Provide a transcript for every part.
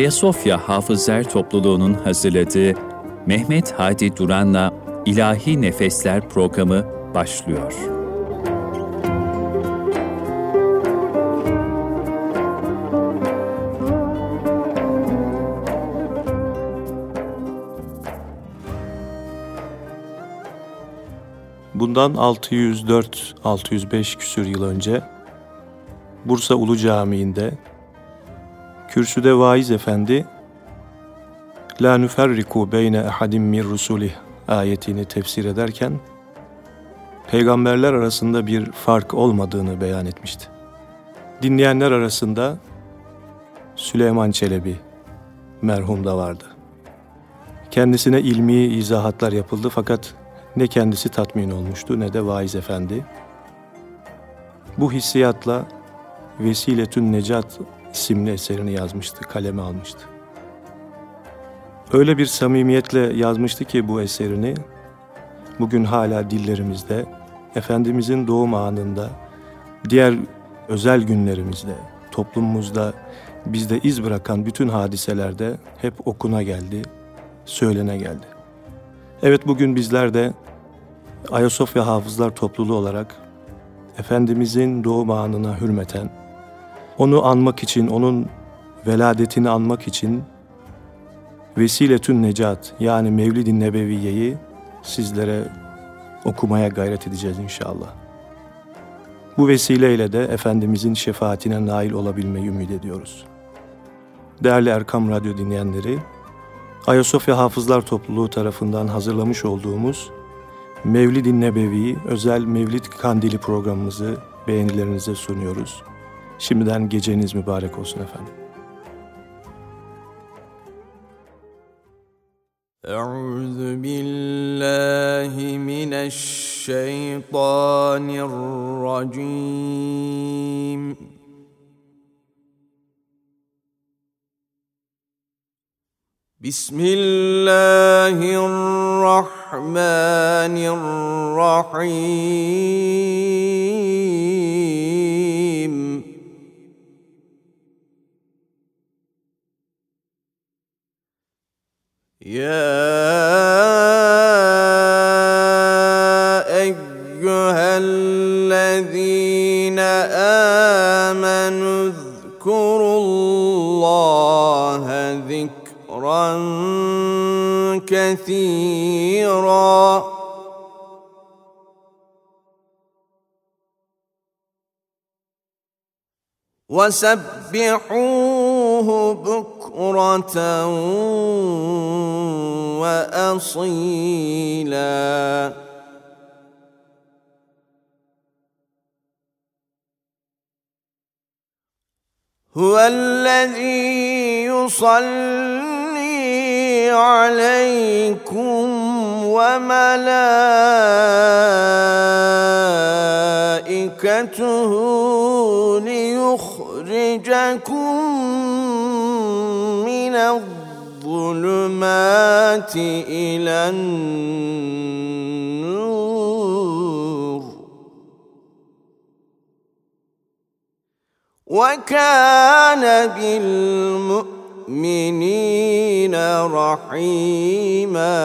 Ayasofya Hafızlar Topluluğu'nun hazırladığı Mehmet Hadi Duran'la İlahi Nefesler programı başlıyor. Bundan 604-605 küsür yıl önce Bursa Ulu Camii'nde kürsüde vaiz efendi La nüferriku beyne ehadim mir rusulih ayetini tefsir ederken peygamberler arasında bir fark olmadığını beyan etmişti. Dinleyenler arasında Süleyman Çelebi merhum da vardı. Kendisine ilmi izahatlar yapıldı fakat ne kendisi tatmin olmuştu ne de vaiz efendi. Bu hissiyatla Vesiletün Necat isimli eserini yazmıştı, kaleme almıştı. Öyle bir samimiyetle yazmıştı ki bu eserini, bugün hala dillerimizde, Efendimizin doğum anında, diğer özel günlerimizde, toplumumuzda bizde iz bırakan bütün hadiselerde hep okuna geldi, söylene geldi. Evet bugün bizler de Ayasofya Hafızlar Topluluğu olarak Efendimizin doğum anına hürmeten, onu anmak için, onun veladetini anmak için Vesiletün Necat yani Mevlid-i Nebeviye'yi sizlere okumaya gayret edeceğiz inşallah. Bu vesileyle de Efendimizin şefaatine nail olabilmeyi ümit ediyoruz. Değerli Erkam Radyo dinleyenleri, Ayasofya Hafızlar Topluluğu tarafından hazırlamış olduğumuz Mevlid-i Nebevi özel Mevlid Kandili programımızı beğenilerinize sunuyoruz. Şimdiden geceniz mübarek olsun efendim. أعوذ بالله من الشيطان الرجيم بسم الله الرحمن الرحيم يا أيها الذين آمنوا اذكروا الله ذكرا كثيرا وسبحوه بكرة وأصيلا. هو الذي يصلي عليكم وملائكته ليخرجكم من الظلمات إلى النور. وكان بالمؤمنين رحيما.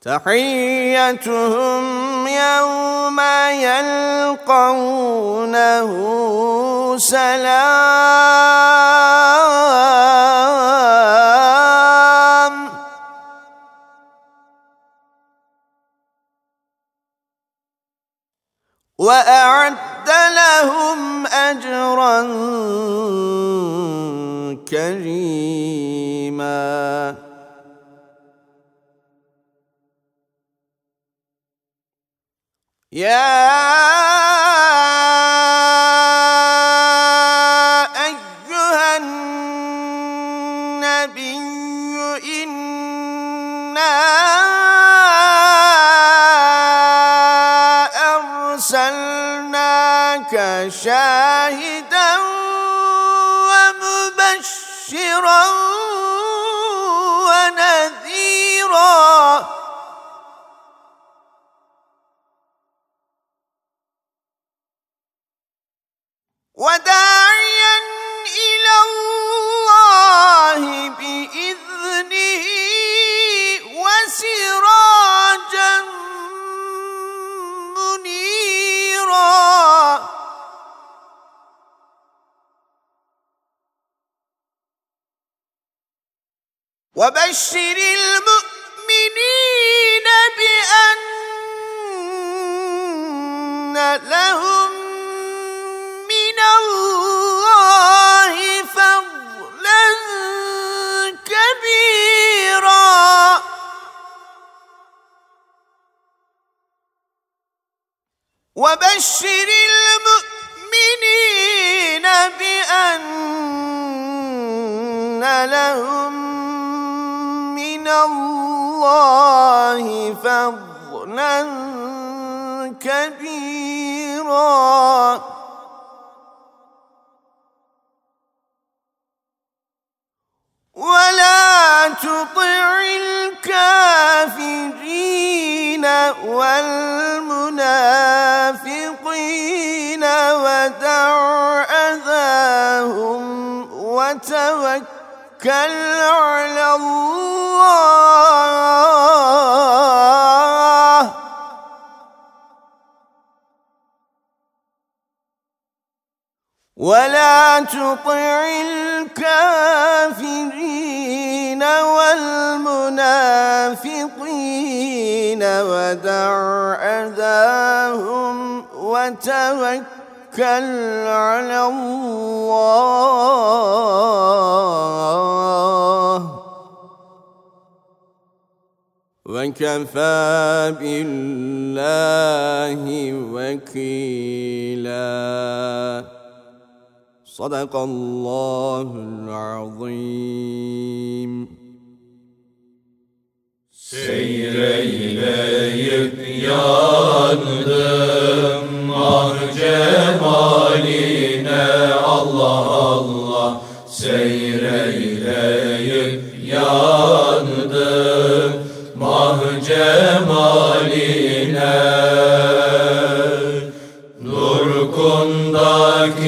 تحيتهم يوم يلقونه سلام. وأعد لهم أجرا كريما. يا وبشر المؤمنين بأن لهم من الله فضلا كبيرا. وبشر الله فضلا كبيرا. ولا تطع الكافرين والمنافقين ودع أذاهم وتوكل على الله. ولا تطع الكافرين والمنافقين ودع أذاهم وتوكل. على الله. وكفى بالله وكيلا. صدق الله العظيم. Seyreyleyip yandım ah cemaline. Allah Allah. Seyreyleyip yandım mah cemaline. Nur kundak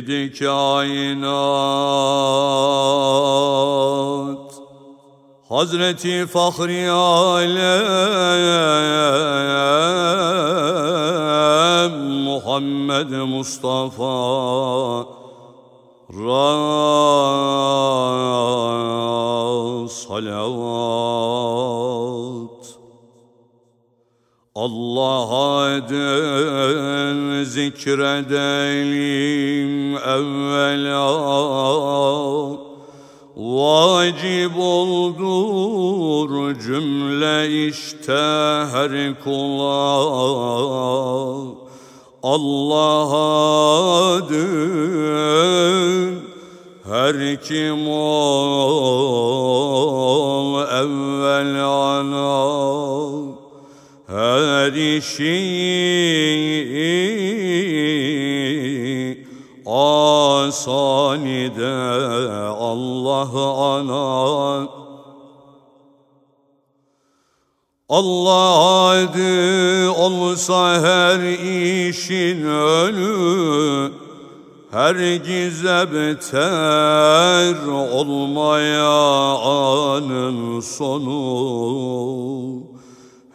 Seyyid-i kainat. Hazreti Fahri Alem Muhammed Mustafa Ra salavat Allah'a eden zikredelim evvela. Vacip oldur cümle işte her kula. Allah'a dön her kim ol evvel ana her işi asanide Allah ana. Allah adı olsa her işin önü Hergize beter olmaya anın sonu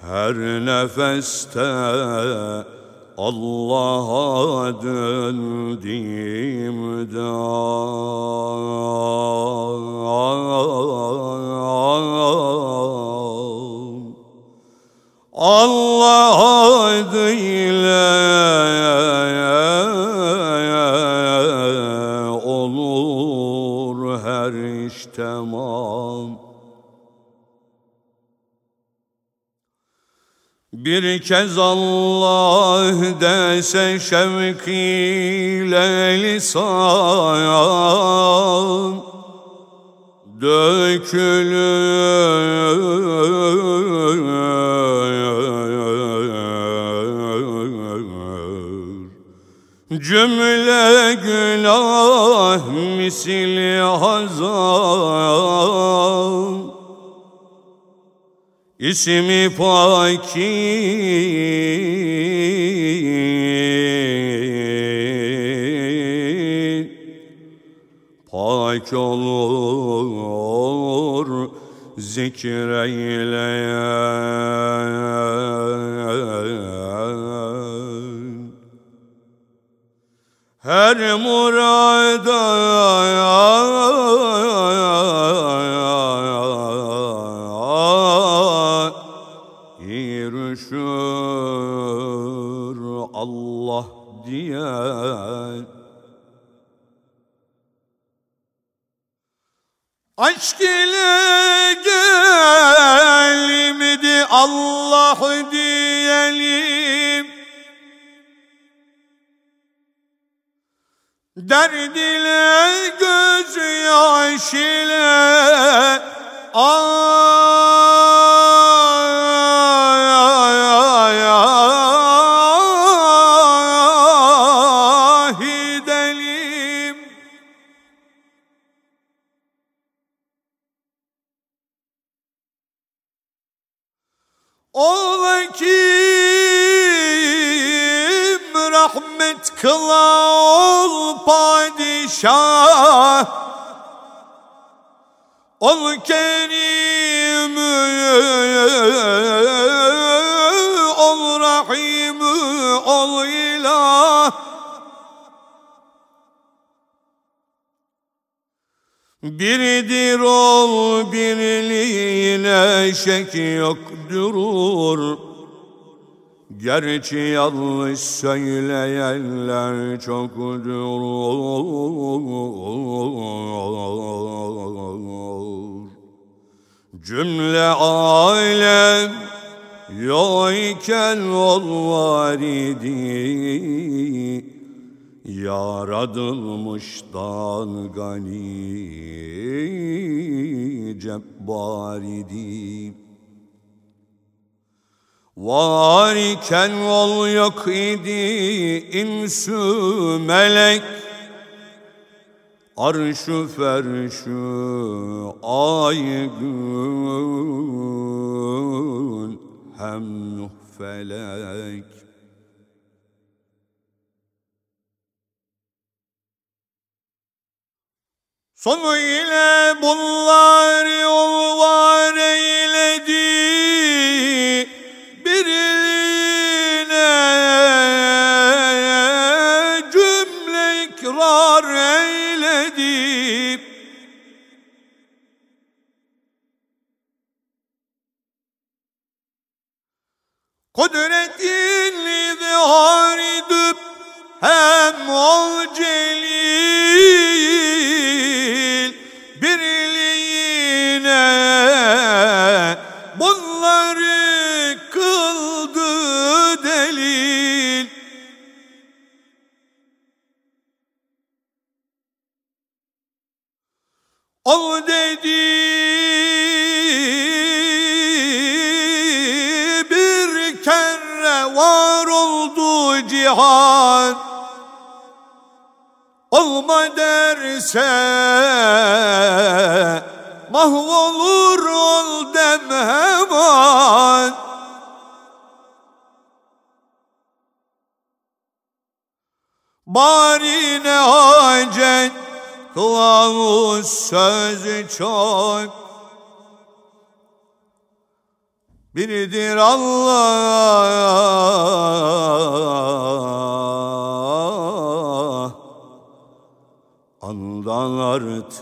Her nefeste Allah'a döndüğümde Allah adıyla olur her iş tamam Bir kez Allah dese şevk ile lisan dökülür. Cümle günah misli hazan İsmi paki Pak olur zikreyleyen. Her murada yoktur Gerçi yanlış söyleyenler çoktur Cümle alem yokken ol var idi. Yaradılmıştan gani cebbar idi Var iken ol yok idi insü melek. Arşu ferşu ay gün hem felek. Sonu ile bunlar yol var eyledi Kudretin izhar edip hem ol celil birliğine derse mahvolur ol dem hemen. Bari ne hacet kılavuz sözü çok. Biridir Allah Andan artık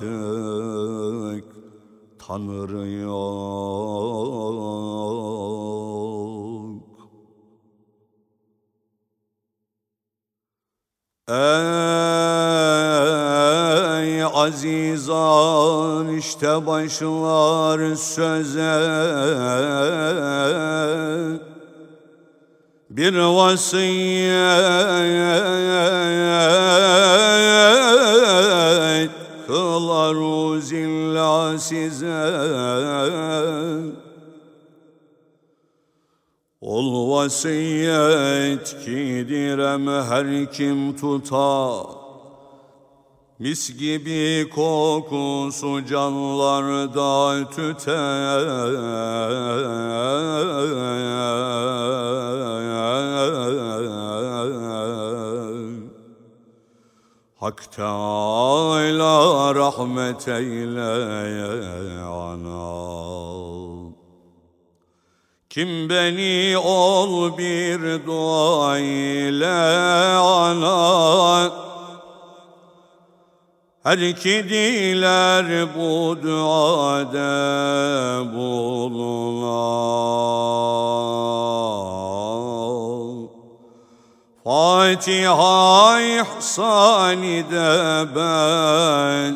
Tanrı yok. Ey azizan işte başlar söze Bir vasiyet kılar uzilla size. Ol vasiyet ki direm her kim tutar Mis gibi kokusu canlarda tüter. Hak Teala rahmet eyle ana kim beni ol bir dua ile ana Her iki diler bu duada bulunan. Fatiha ihsani de ben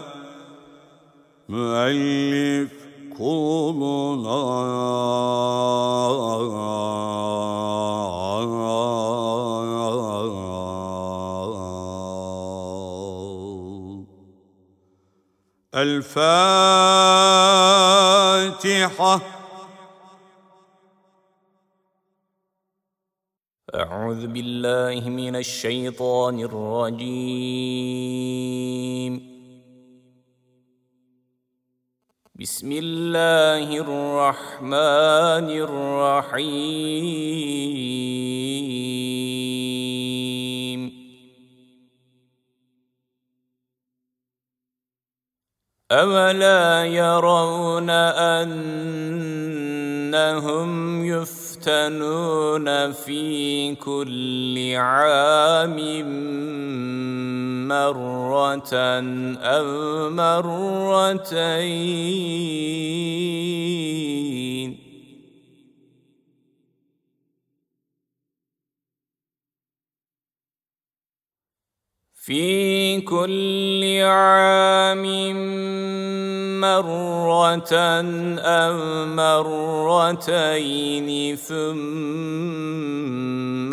Müellif kuluna الفاتحة. أعوذ بالله من الشيطان الرجيم. بسم الله الرحمن الرحيم. أولا يرون أنهم يفتنون في كل عام مرة أو مرتين في كل عام مرة أو مرتين ثم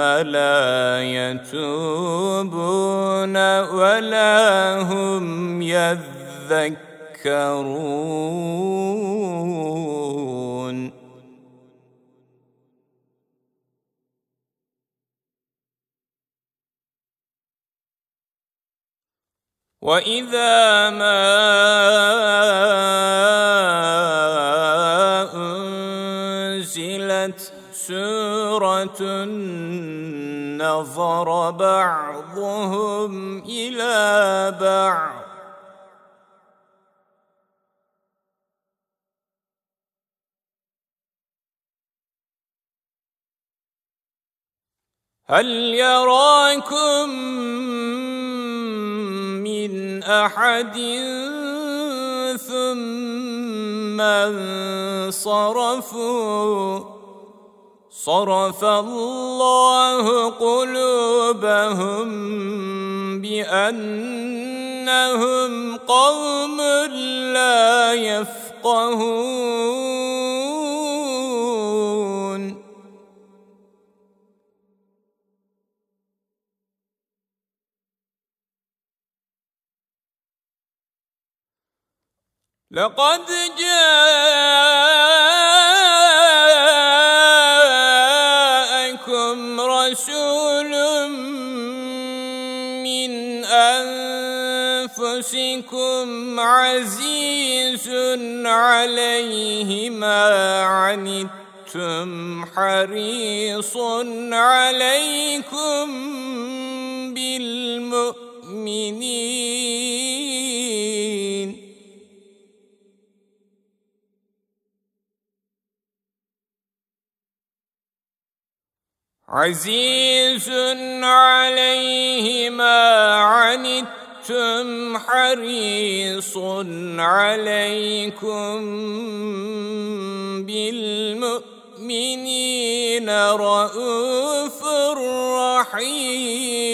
لا يتوبون ولا هم يذكرون. وإذا ما أنزلت سورة نظر بعضهم إلى بعض هل يراكم من أحد ثم انصرفوا. صرف الله قلوبهم بأنهم قوم لا يفقهون. لقد جاءكم رسول من أنفسكم عزيز عليه ما عنتم حريص عليكم بالمؤمنين. عزيز عليه ما عنتم حريص عليكم بالمؤمنين رؤوف رحيم.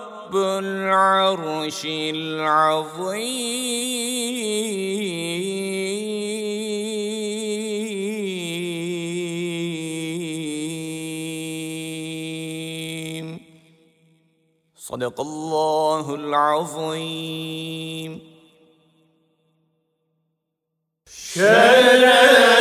العرش العظيم. صدق الله العظيم. Şeref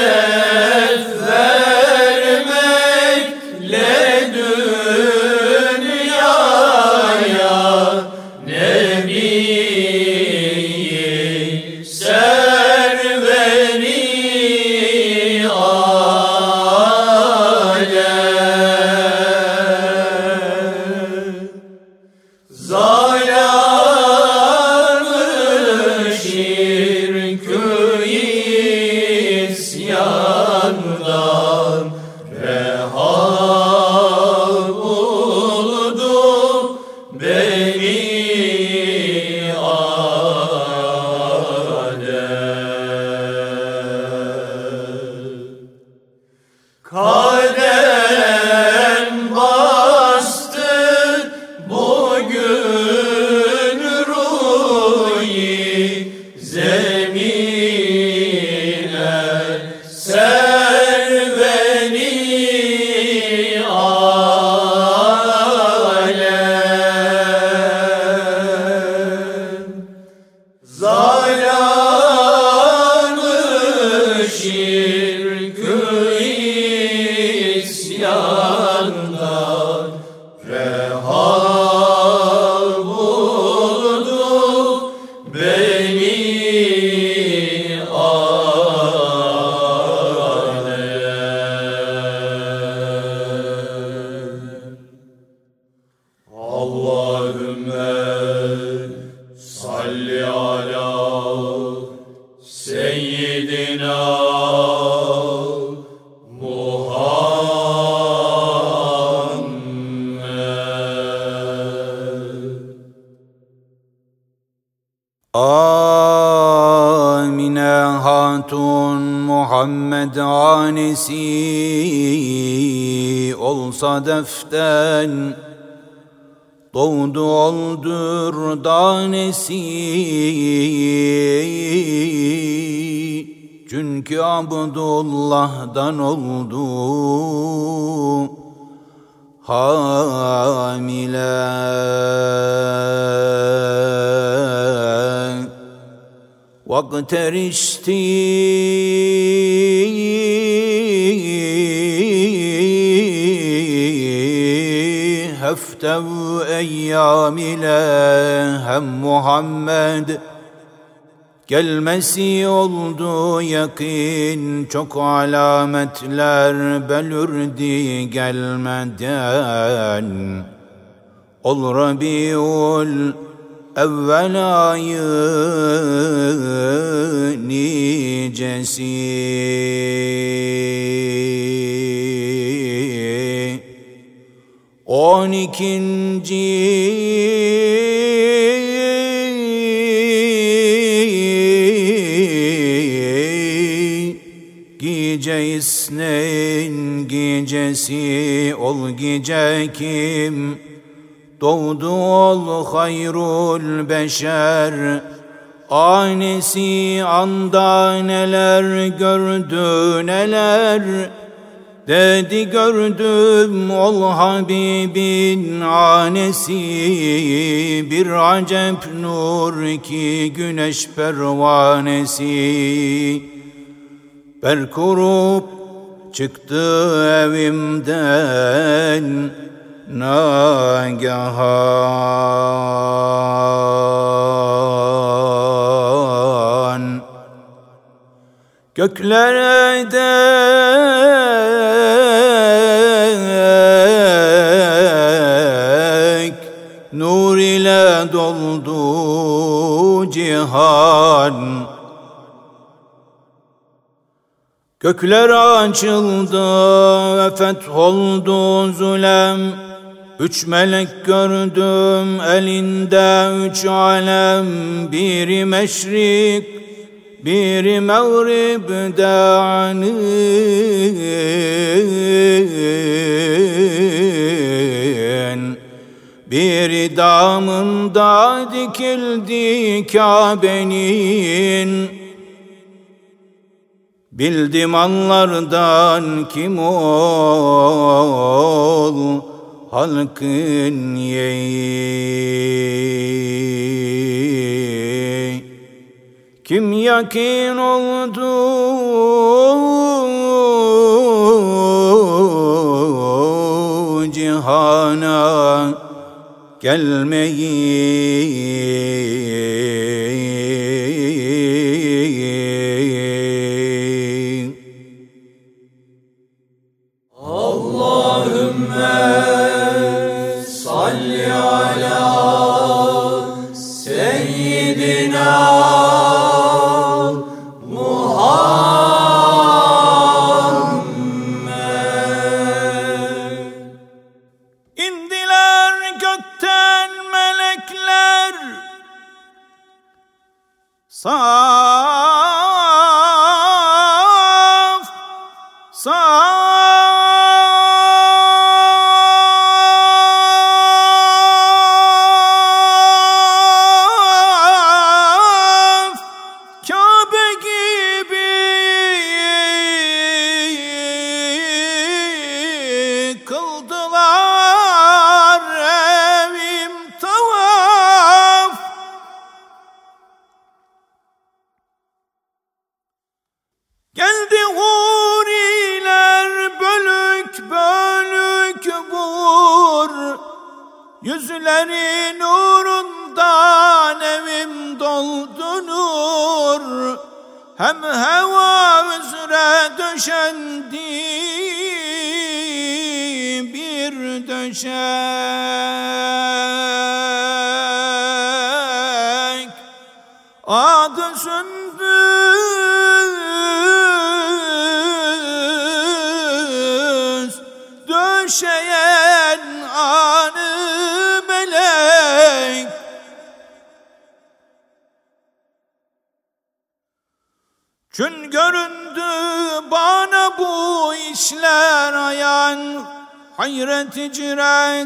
hangisi olsa deften Doğdu oldur danesi. Çünkü Abdullah'dan oldu Hamile Vakterişti هفته ايام ile hem Muhammed Gelmesi oldu yakin çok alametler belirdi gelmeden Ol Rabiul evvel ayı nicesi On ikinci Gece isneyn gecesi ol gece kim? Doğdu ol hayrul beşer. Anesi anda neler gördü neler Dedi gördüm ol Habibin anesi Bir acep nur ki güneş pervanesi. Berkurup çıktı evimden nagahan Göklere dek Nur ile doldu cihan. Gökler açıldı fetholdu zulem. Üç melek gördüm elinde üç alem. Biri meşrik, biri mağribde anin Biri damında dikildi Kabe'nin. Bildim anlardan kim ol halkın yeği Kim yakin oldu? Cihana gelmeyi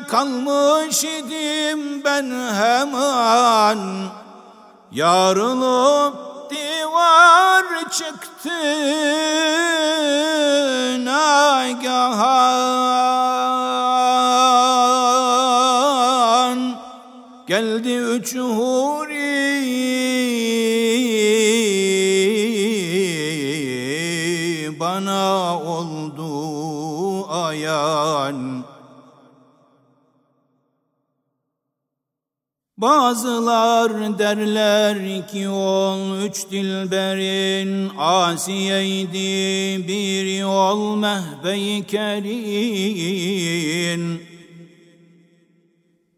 kalmış idim ben hemen. Yarılıp divar çıktı nagahan Geldi üç huri Bazılar derler ki ol üç dilberin Asiye'ydi bir yol mehbey kerin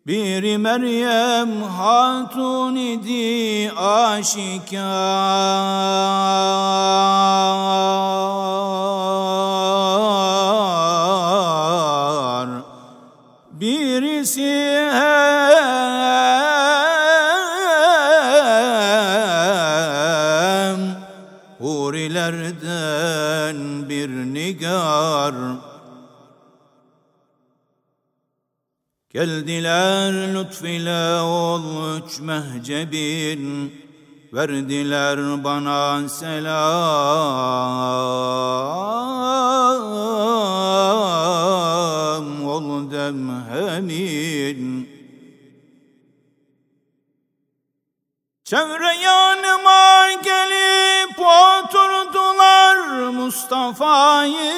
Biri Meryem hatun idi aşikar. Birisi nigar Geldiler lütfile ol üç mehcebin. Verdiler bana selam. Ol demhemin Çevre yanıma gelip oturdular Mustafa'yı.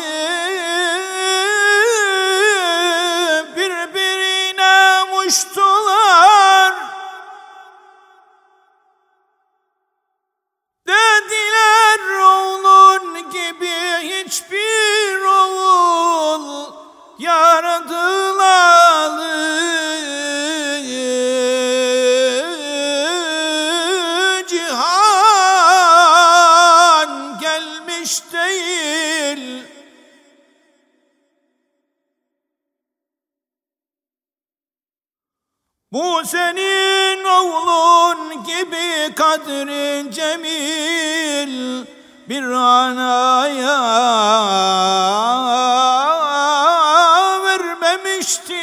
Birbirine muştular Dediler oğlun gibi hiçbir oğul yaradılar Bu senin oğlun gibi kadri cemil bir anaya vermemiştir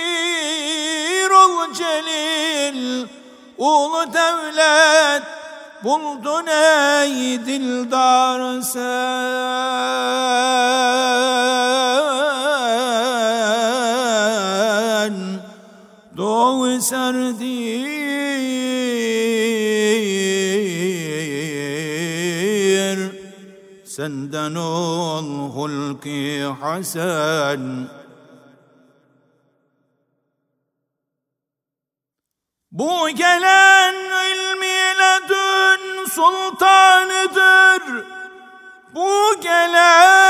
ol celil. Ulu devlet buldun ey dildar sen serdir. Senden ol hulki hasen. Bu gelen ilmiyle dün sultanıdır Bu gelen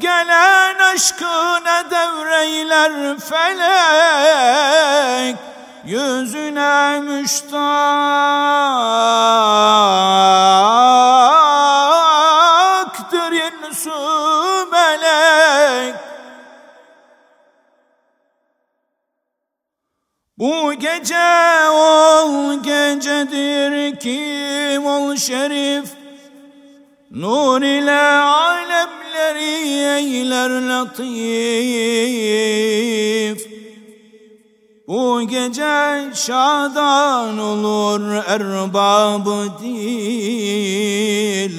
gelen aşkına devreyler felek Yüzüne müştaktır insü melek. Bu gece ol gecedir kim ol şerif Nur ile alemleri eyler latif. Bu gece şadan olur erbabı dil.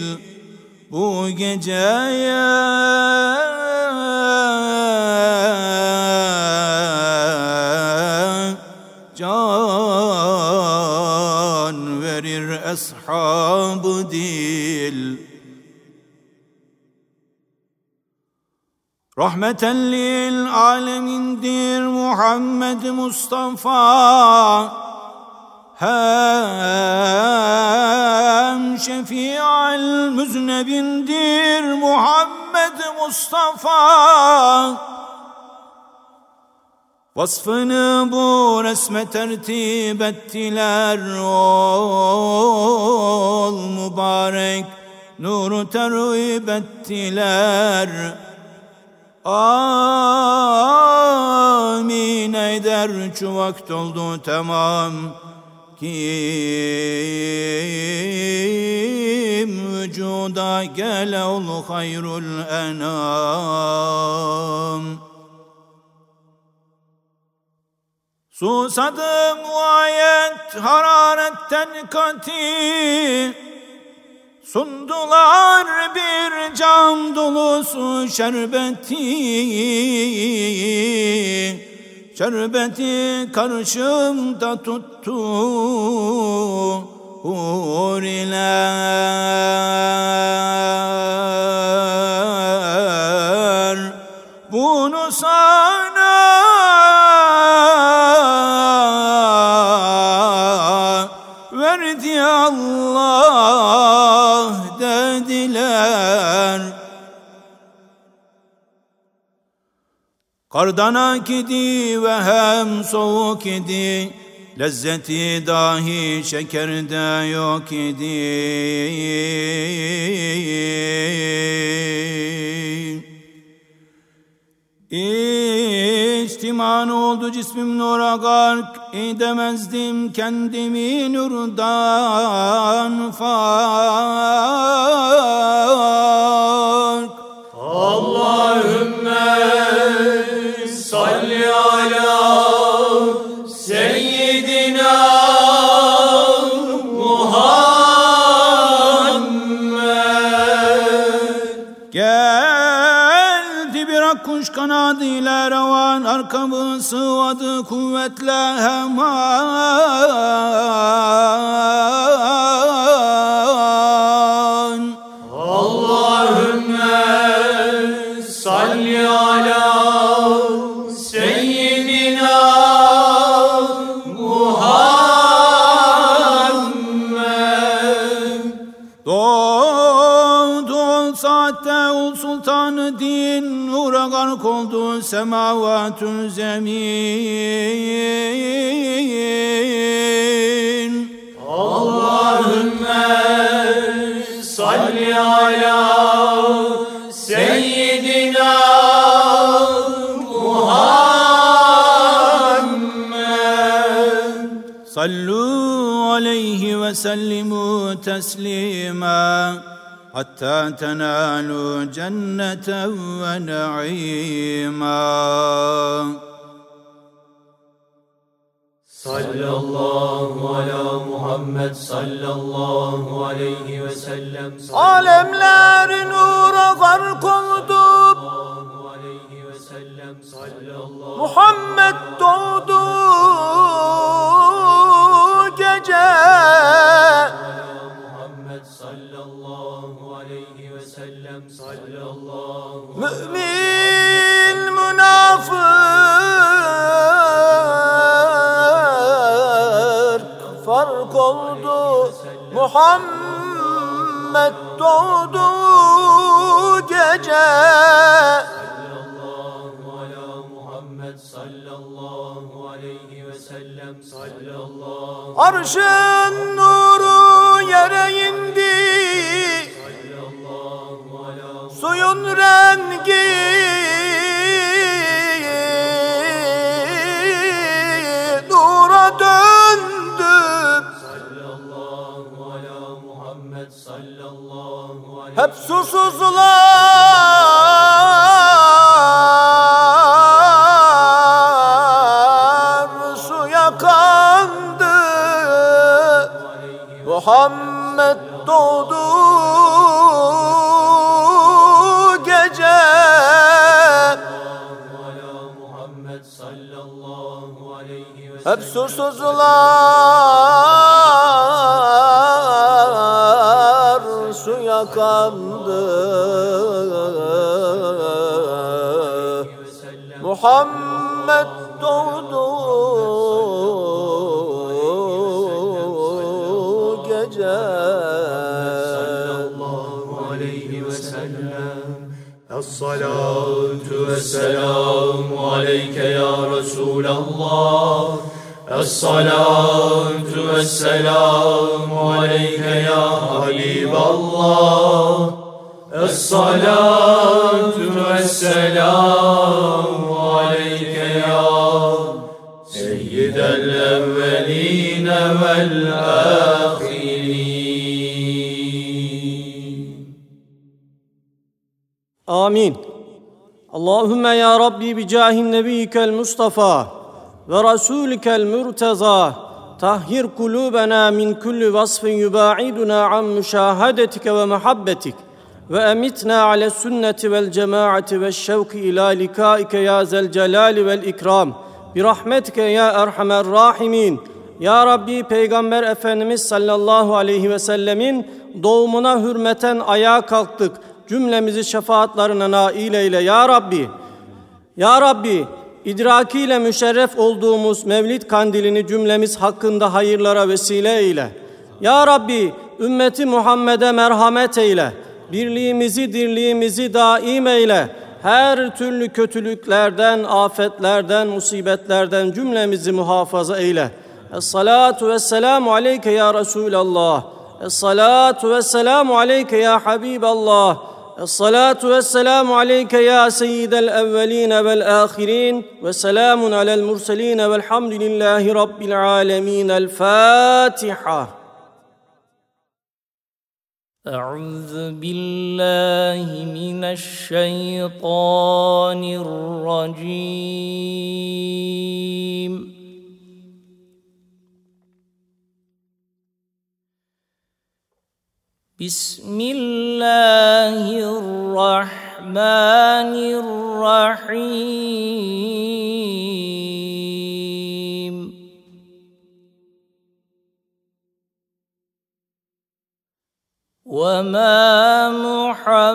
Bu geceye can verir eshab dil Rahmeten lil alemindir Muhammed Mustafa. Hem şefi'al müznebindir Muhammed Mustafa. Vasfını bu resme tertip ettiler. Ol mübarek Nuru terhip ettiler Amin eder şu vakt oldu tamam Kim vücuda gele ol hayrul enam. Susadım ayet hararetten kati Sundular bir cam dolusu şerbeti. Şerbeti karşımda tuttu huriler Bunu sana verdi Allah dediler. Kardan ak idi ve hem soğuk idi Lezzeti dahi şekerde yok idi İçtiman oldu cismim nura gark edemezdim kendimi nurdan fark. Allahümme salli Kuş kanadıyla revan arkamı sıvadı kuvvetle hemen gark oldu semavatun zemin. Allahümme salli ala seyyidina Muhammed. Sallu aleyhi ve sellimu teslima. حتى تنالوا جنة ونعيما sallallahu ala Muhammed sallallahu aleyhi ve sellem Alemler nura gark oldu sallallahu aleyhi ve sellem sallallahu Muhammed doğdu Muhammed doğdu gece. Ala Muhammed sallallahu aleyhi ve sellem sallallahu Arşın nuru yere indi. Suyun rengi Hep susuzlar suya kandı Muhammed doğdu gece. Hep susuzlar نبيك المصطفى ورسولك المرتضى طهر قلوبنا من كل وصف يباعدنا عن مشاهدتك ومحبتك وأمتنا على السنة والجماعة والشوق إلى لقائك يا ذا الجلال والإكرام برحمتك يا أرحم الراحمين Ya Rabbi Peygamber Efendimiz sallallahu aleyhi ve sellemin doğumuna hürmeten ayağa kalktık. Cümlemizi şefaatlerine nail eyle ya Rabbi. Ya Rabbi idrakiyle müşerref olduğumuz Mevlid kandilini cümlemiz hakkında hayırlara vesile eyle. Ya Rabbi ümmeti Muhammed'e merhamet eyle. Birliğimizi dirliğimizi daim eyle. Her türlü kötülüklerden, afetlerden, musibetlerden cümlemizi muhafaza eyle. Es-salatu vesselamu aleyke ya Resulallah. Es-salatu vesselamu aleyke ya Habiballah. الصلاة والسلام عليك يا سيد الأولين والآخرين وسلام على المرسلين والحمد لله رب العالمين. الفاتحة. أعوذ بالله من الشيطان الرجيم. بسم الله الرحمن الرحيم. وما محمد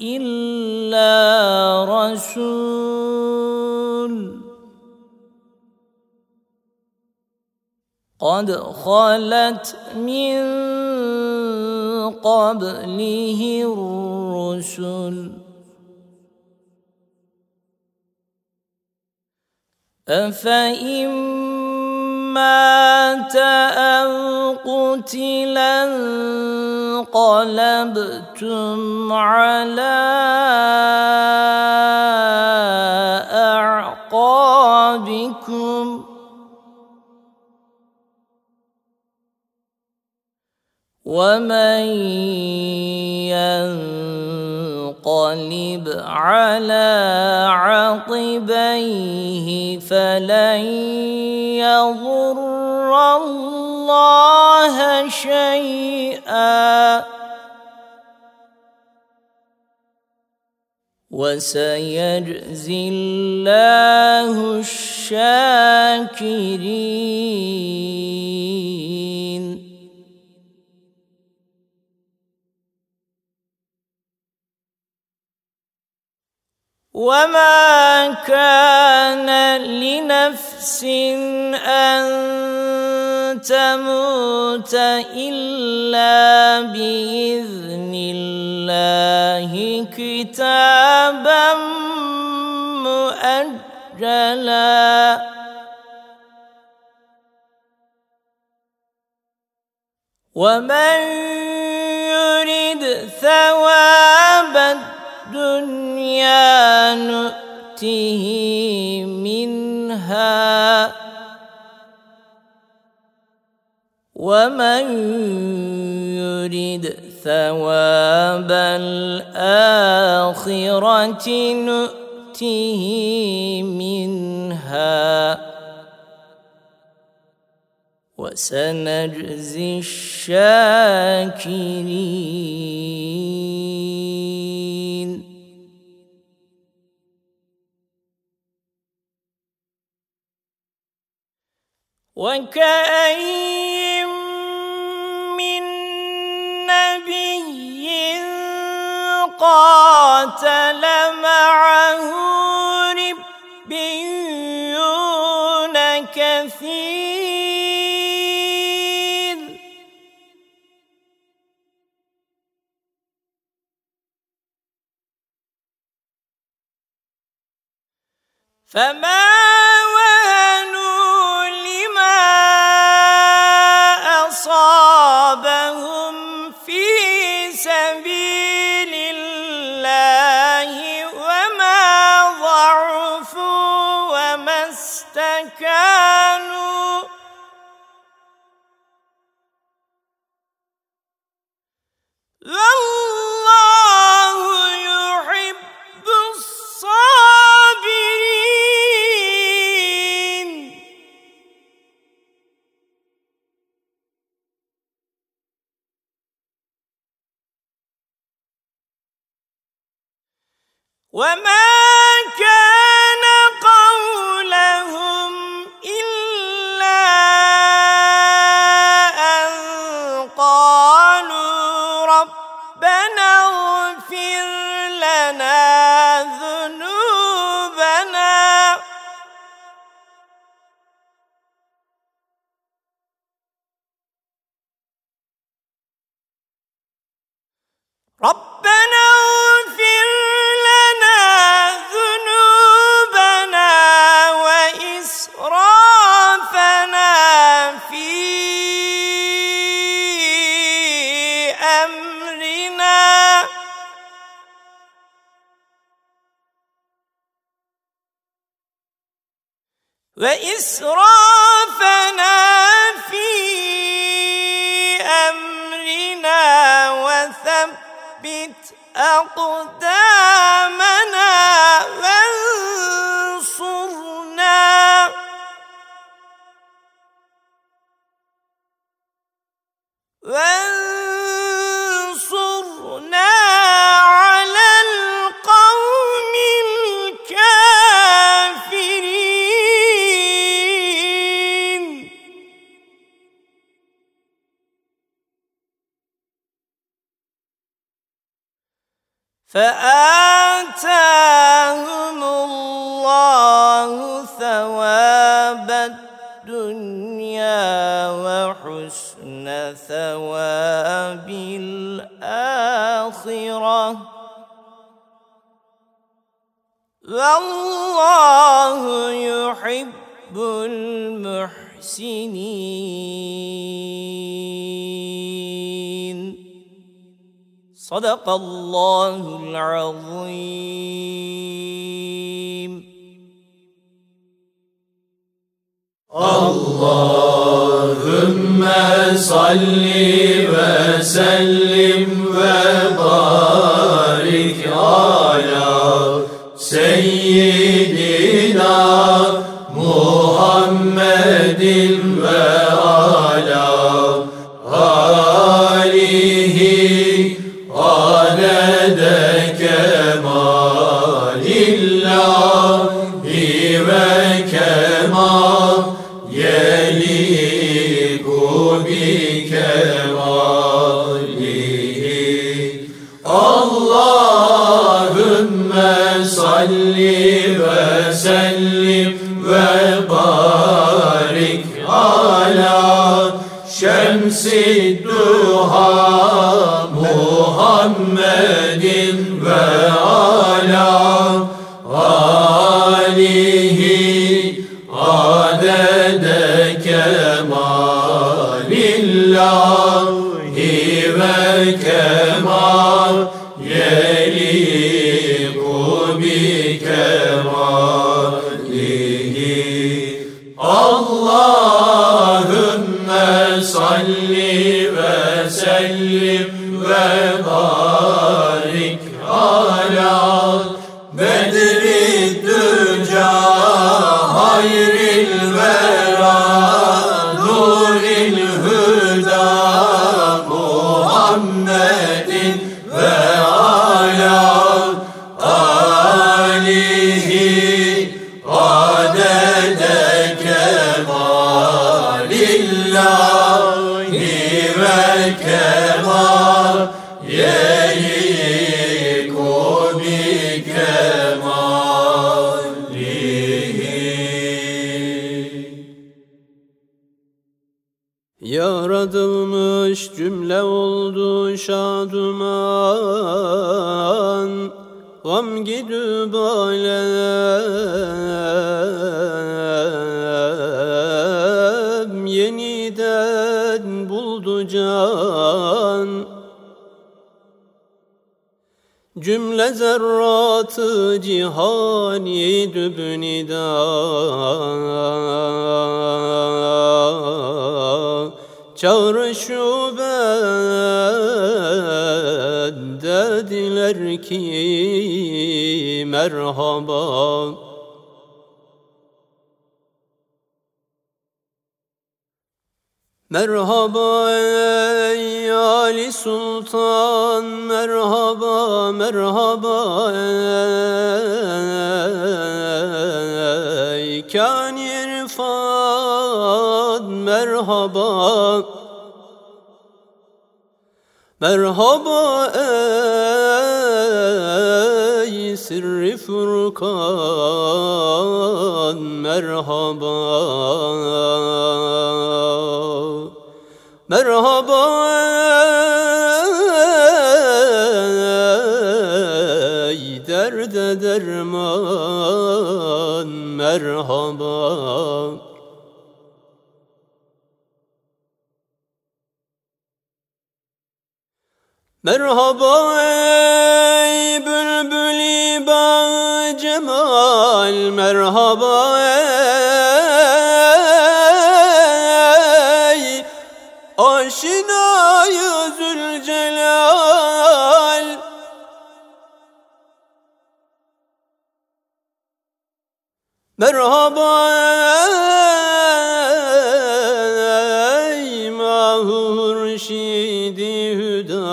الا رسول. قد خلت من قبله الرسل. أفإن مات أو قتلا انقلبتم على أعقابكم. ومن ينقلب على عقبيه فلن يضر الله شيئا وسيجزي الله الشاكرين وما كان لنفس ان تموت الا باذن الله كتابا مؤجلا ومن يرد ثواب الدنيا نؤته منها ومن يرد ثواب الآخرة نؤته منها وسنجزي الشاكرين. وكأي من نبي قاتل معه ربيون كثير. فما وما الله العظيم اللهم صل وسلم cihani dübnida. Çağrışu dediler ki merhaba Merhaba ey Ali Sultan merhaba merhaba ey Kan irfan merhaba. Merhaba ey sirri furkan merhaba Merhaba. Ey derde derman merhaba. Merhaba ey bülbülü bağ cemal merhaba ey Merhaba ey mahur şidi hüda.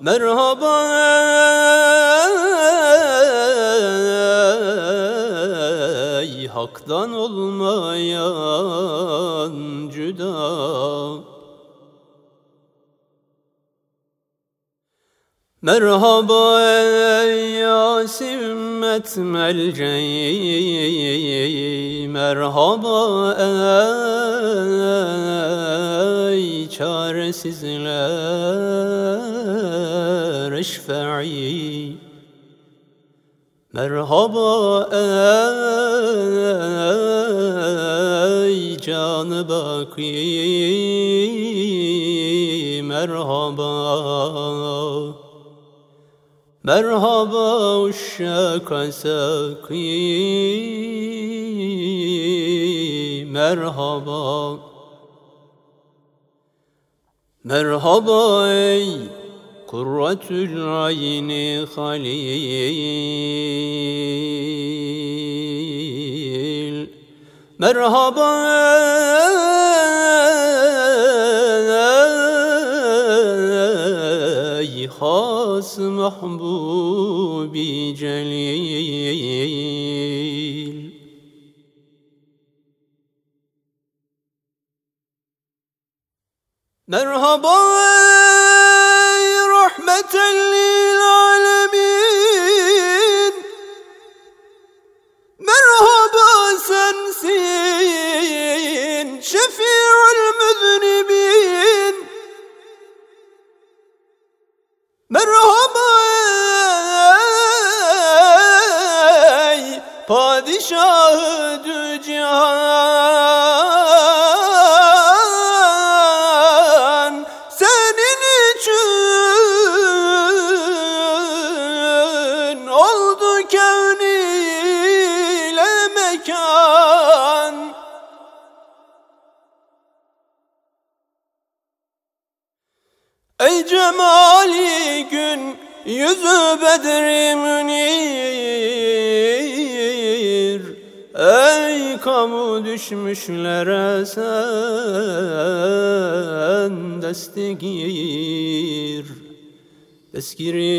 Merhaba ey haktan olmayan cüda. Merhaba ey Yasim melceği Merhaba ey çaresizler eşfe'i. Merhaba ey canı baki merhaba Merhaba uşşaka saki Merhaba. Merhaba ey Kurratül ayni halil. Merhaba ey has mahbubi celil Merhaba ey rahmeten lil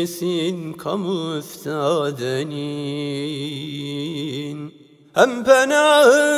Deskirisin kamu üftadenin Hem penahı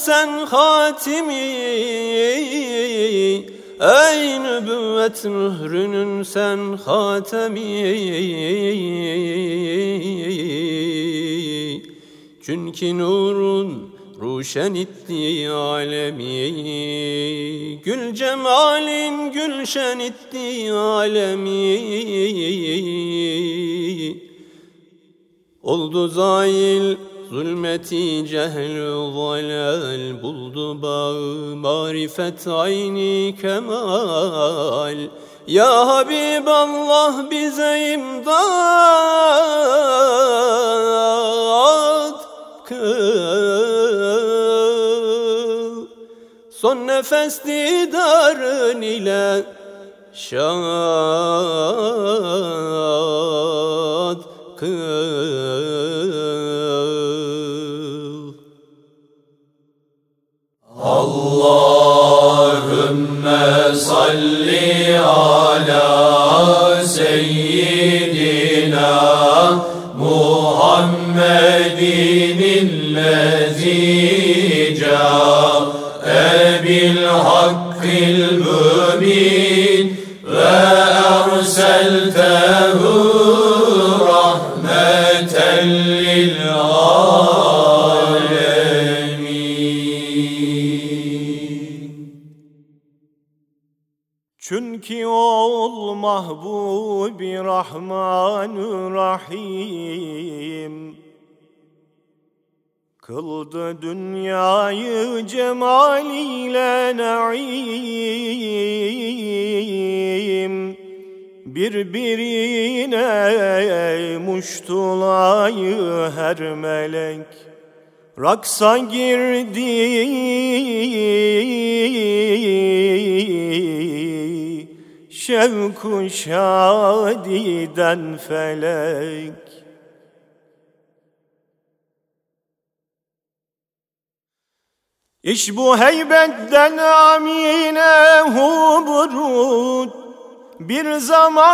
sen hatimi Ey nübüvvet mührünün sen hatemi. Çünkü nurun ruşen itti alemi Gül cemalin gülşen itti alemi. Oldu zail zulmeti cehl zalal Buldu bağı marifet ayni kemal. Ya Habiballah bize imdad kıl. Son nefes didarın ile şad kıl Kıldı dünyayı cemaliyle naim. Birbirine muştulayı her melek. Raksa girdi. Şevku şadiden felek İş bu heybetten amine huburut. Bir zaman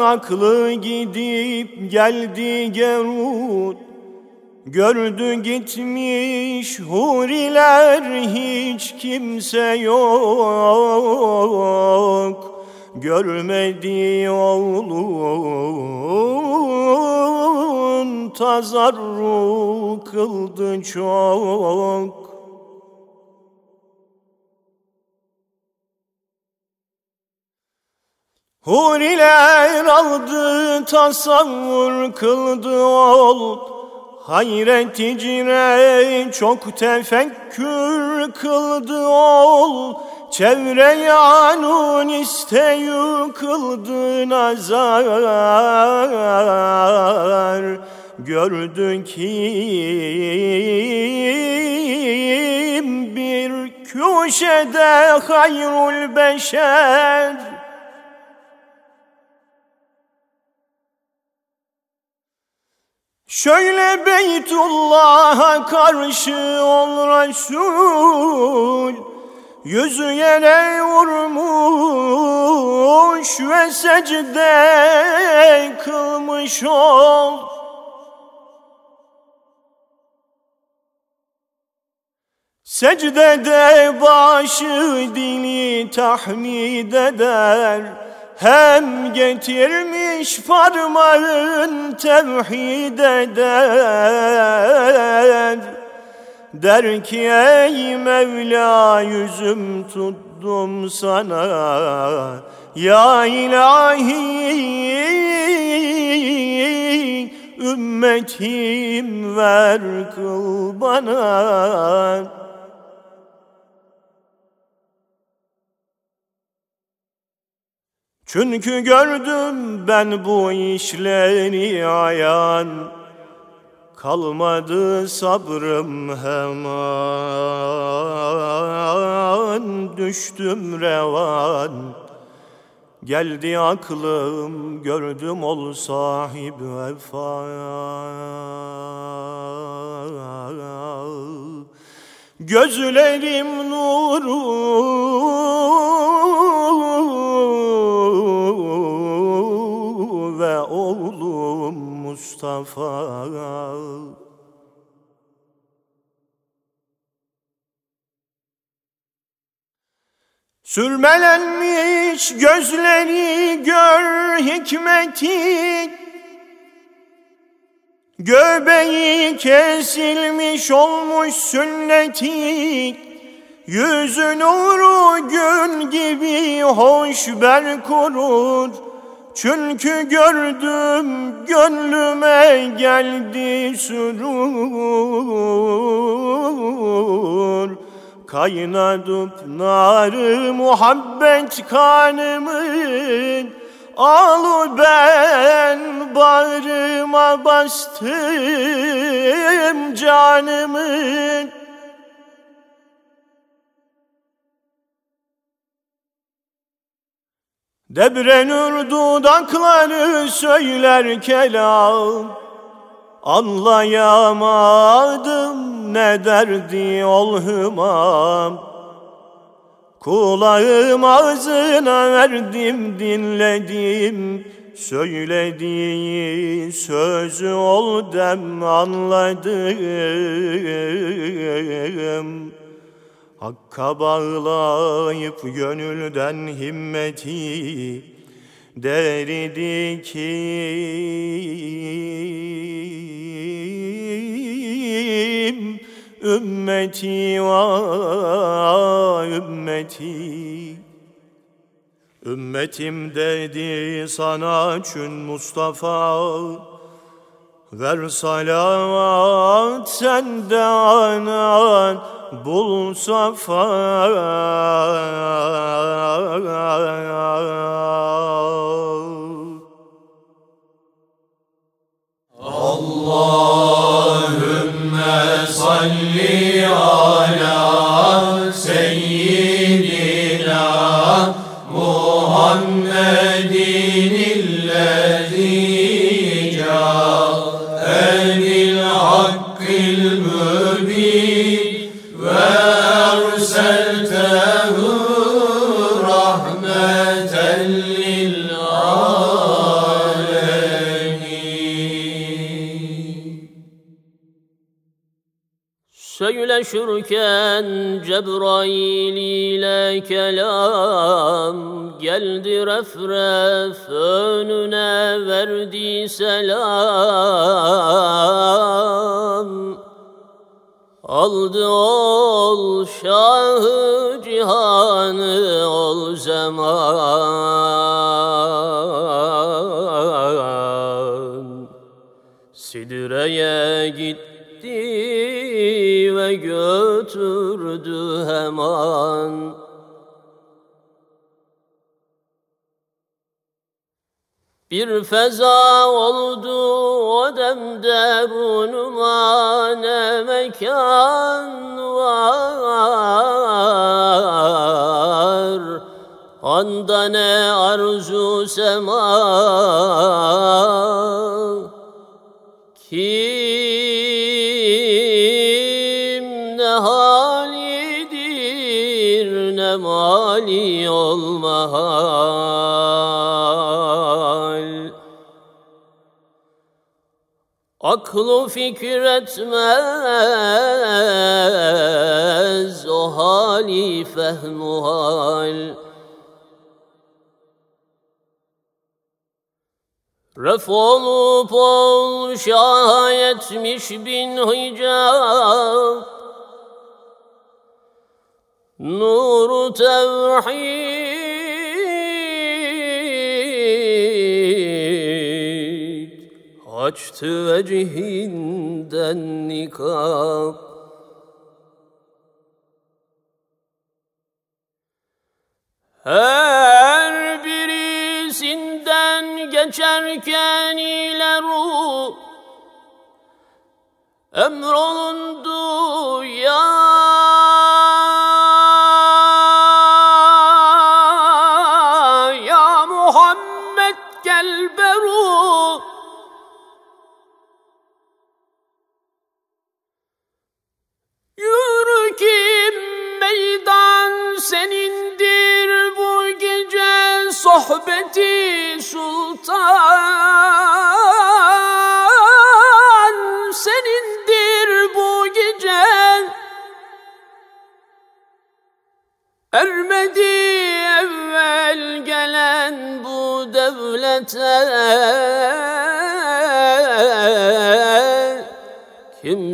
aklı gidip geldi gerut. Gördü gitmiş huriler hiç kimse yok Görmedi oğlun tazarru kıldı çok. Huriler aldı tasavvur kıldı ol. Hayret icre çok tefekkür kıldı ol Çevre yanun iste yıkıldı nazar. Gördün kim bir köşede hayrul beşer. Şöyle Beytullah'a karşı ol Resul Yüzü yere vurmuş ve secde kılmış ol. Secdede başı dili tahmid eder. Hem getirmiş parmağın tevhid eder Der ki ey Mevla yüzüm tuttum sana. Ya ilahi ümmetim ver kıl bana. Çünkü gördüm ben bu işleri ayan Kalmadı sabrım hemen Düştüm revan. Geldi aklım gördüm ol sahip vefa. Gözlerim nuru ve oğlum Mustafa. Sürmelenmiş gözleri gör hikmeti. Göbeği kesilmiş olmuş sünneti. Yüzü nuru gün gibi hoş ber kurur Çünkü gördüm gönlüme geldi sürur. Kaynadıp narı muhabbet kanımın Alı ben bağrıma bastım canımın Debrenür dudakları söyler kelam. Anlayamadım ne derdi ol hımam. Kulağım ağzına verdim dinledim. Söylediği sözü ol dem anladım Hakka bağlayıp gönülden himmeti derdi kim ümmeti va ümmeti. Ümmetim dedi sana çün Mustafa Ver salavat senden bul safa. Allahümme salli ala seyyidina Söyleşirken Cebrail ile kelam Geldi refref önüne verdi selam. Aldı ol şahı cihanı ol zaman Sidire'ye gitti götürdü hemen. Bir feza oldu o demde runuma ne mekan var? Anda ne arzu sema Aklı fikir etmez o hali fehmu hal. Ref olup ol şaha yetmiş bin hicab. Nuru tevhid Açtı vecihinden nikab Her birisinden geçerken ile ruh Emrolundu ya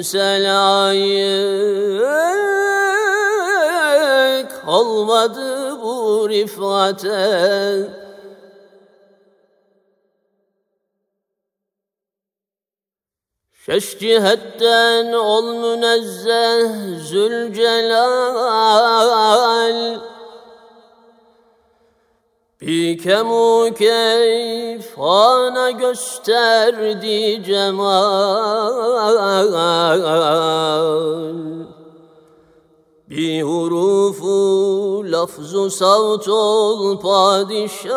Kimse layık olmadı bu rifate. Şeş cihetten ol münezzeh Zülcelal Bikemu keyf ana gösterdi cemal. Bir hurufu lafzu savt ol padişah.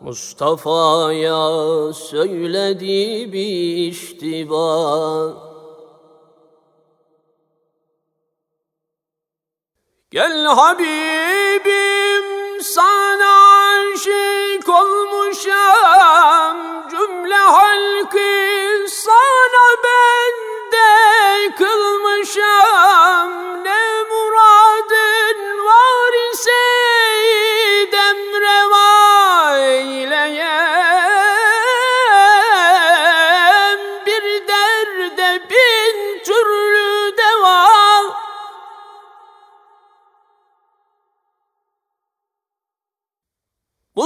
Mustafa'ya söyledi bir iştiba Gel Habibim sana aşık olmuşam. Cümle halkı sana bende kılmışam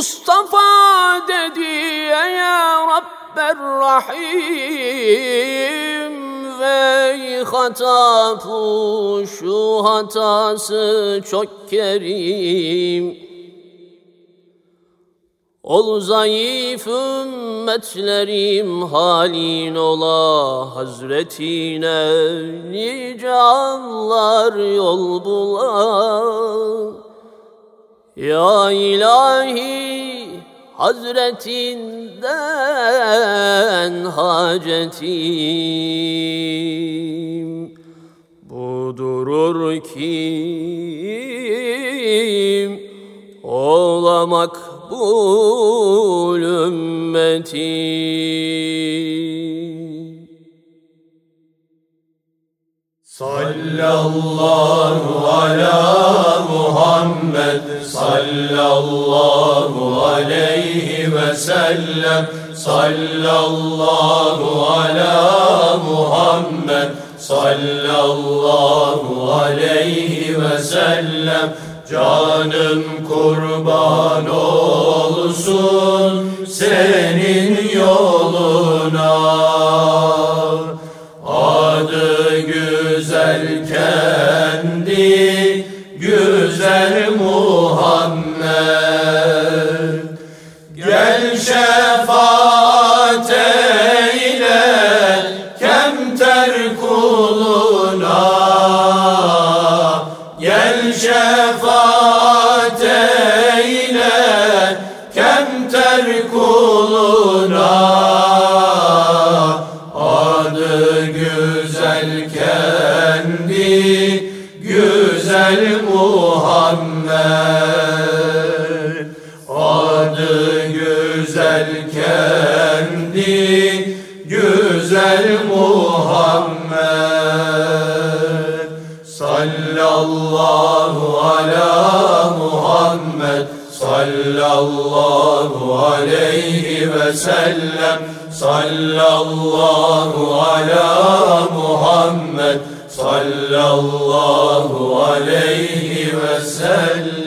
Mustafa dedi Rahim ve hata şu hatası çok kerim. Ol zayıf ümmetlerim halin ola Hazretine nice anlar yol bula. Ya ilahi Hazretinden hacetim Budurur kim olamak makbul ümmeti. Sallallahu ala Muhammed sallallahu aleyhi ve sellem. Sallallahu ala Muhammed sallallahu aleyhi ve sellem. Canım kurban olsun senin Sallallahu aleyhi ve sellem. Sallallahu ala Muhammed. Sallallahu aleyhi ve sellem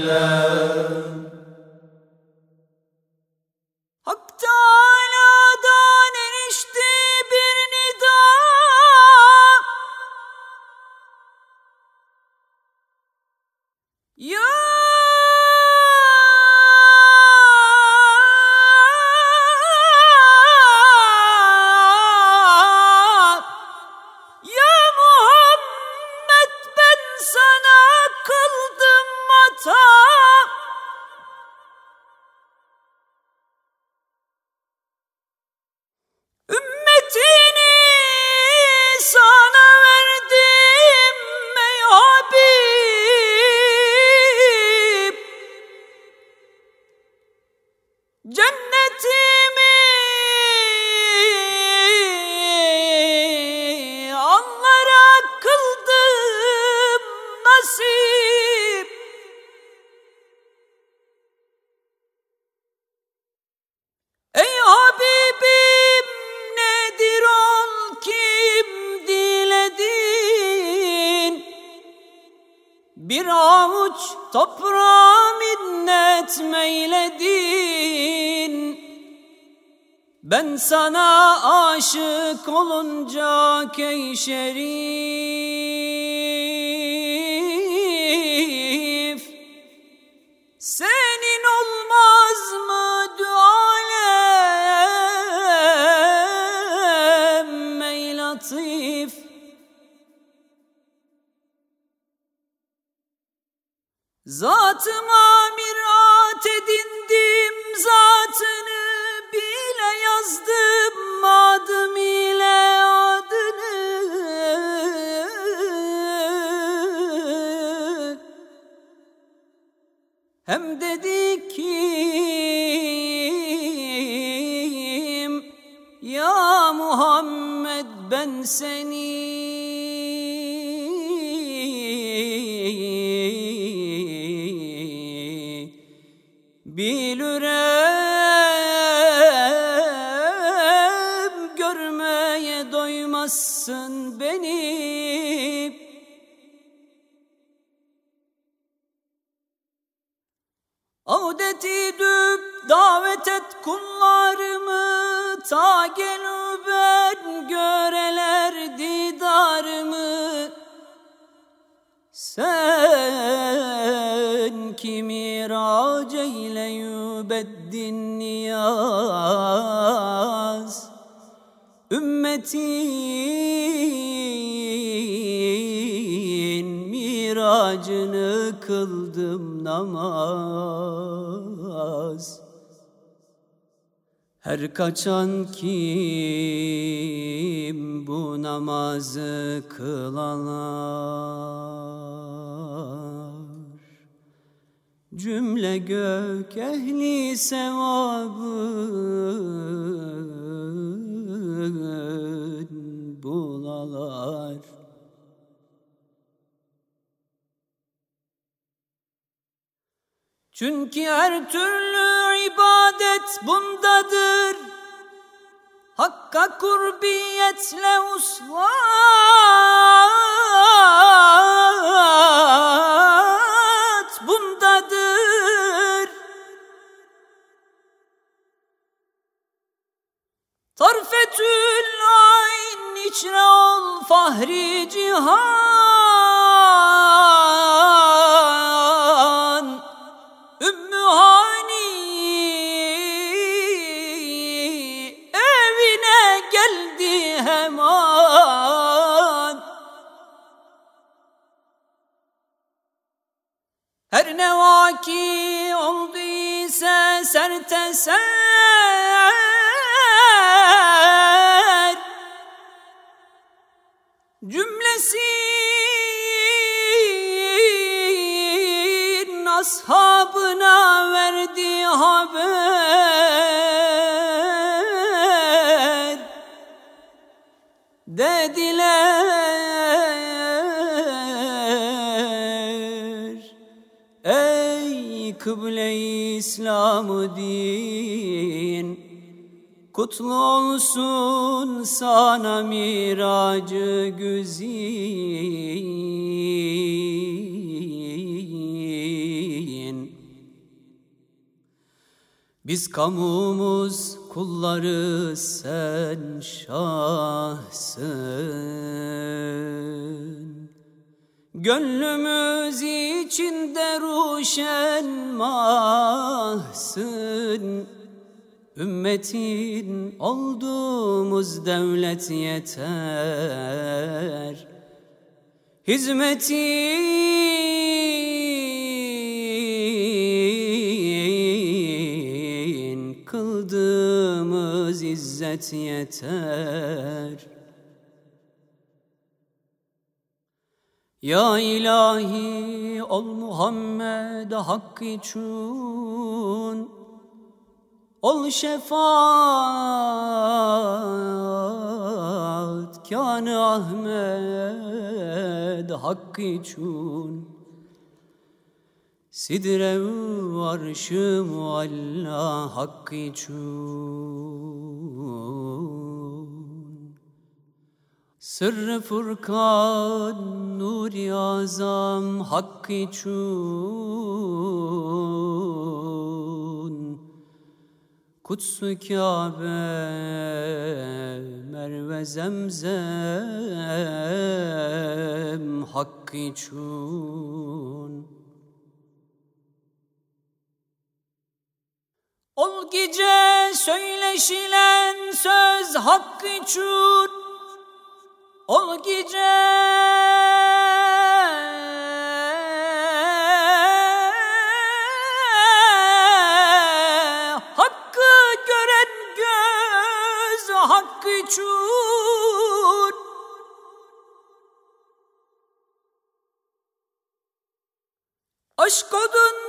Bir avuç toprağa minnet meyledin. Ben sana aşık olunca keyşerif kaçan kim bu namazı kılalar? Cümle gök ehli sevabı Çünkü her türlü ibadet bundadır. Hakka kurbiyetle usvat bundadır. Tarfetül ayn içre ol fahri cihan يتساءلون İslam'ı din. Kutlu olsun sana miracı güzin. Biz kamumuz kulları sen şahsın Gönlümüz içinde ruşen mahsın Ümmetin olduğumuz devlet yeter. Hizmetin kıldığımız izzet yeter Ya ilahi ol Muhammed hak için. Ol şefaat Kânı Ahmed hakkı için. Sidre arşı mualla hakkı için Sırrı Furkan Nur-i Azam hakkı için Kutsu Kabe Merve Zemzem hakkı için Ol gece söyleşilen söz hakkı için Ol gece hakkı gören göz hakkı için Aşk odundan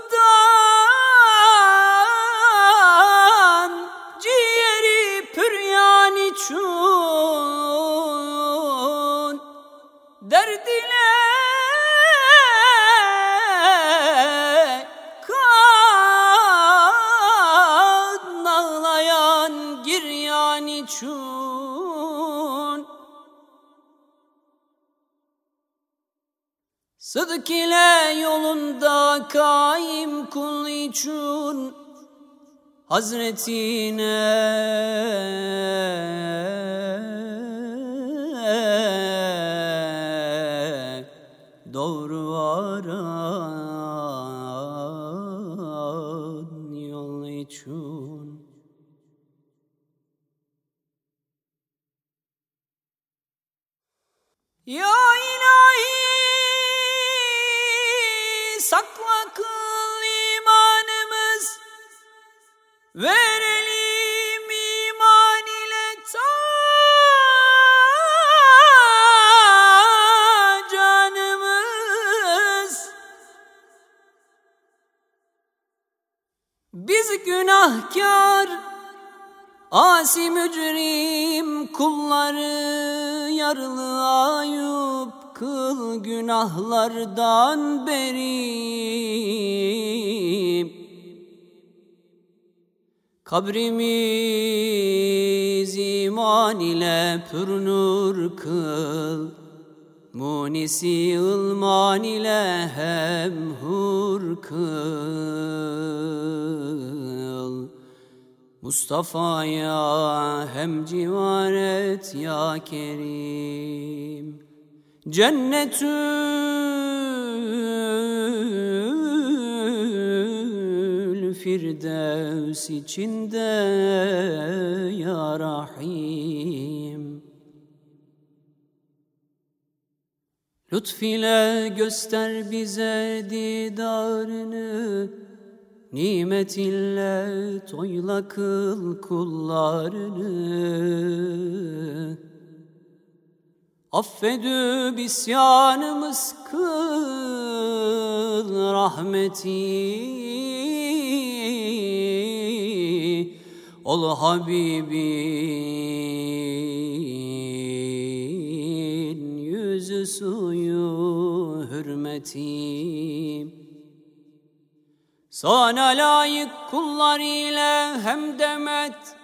Hazretine Kabrimiz iman ile pürnur kıl. Munisi ılman ile hemhur kıl. Mustafa'ya hem civar et ya Kerim. Cennetül Firdevs içinde ya Rahim. Lütfile göster bize didarını Nimetinle toyla kıl kullarını. Affedü bisyanımız kıl rahmeti Ol Habibin yüzü suyu hürmeti Sana layık kullar ile hem demet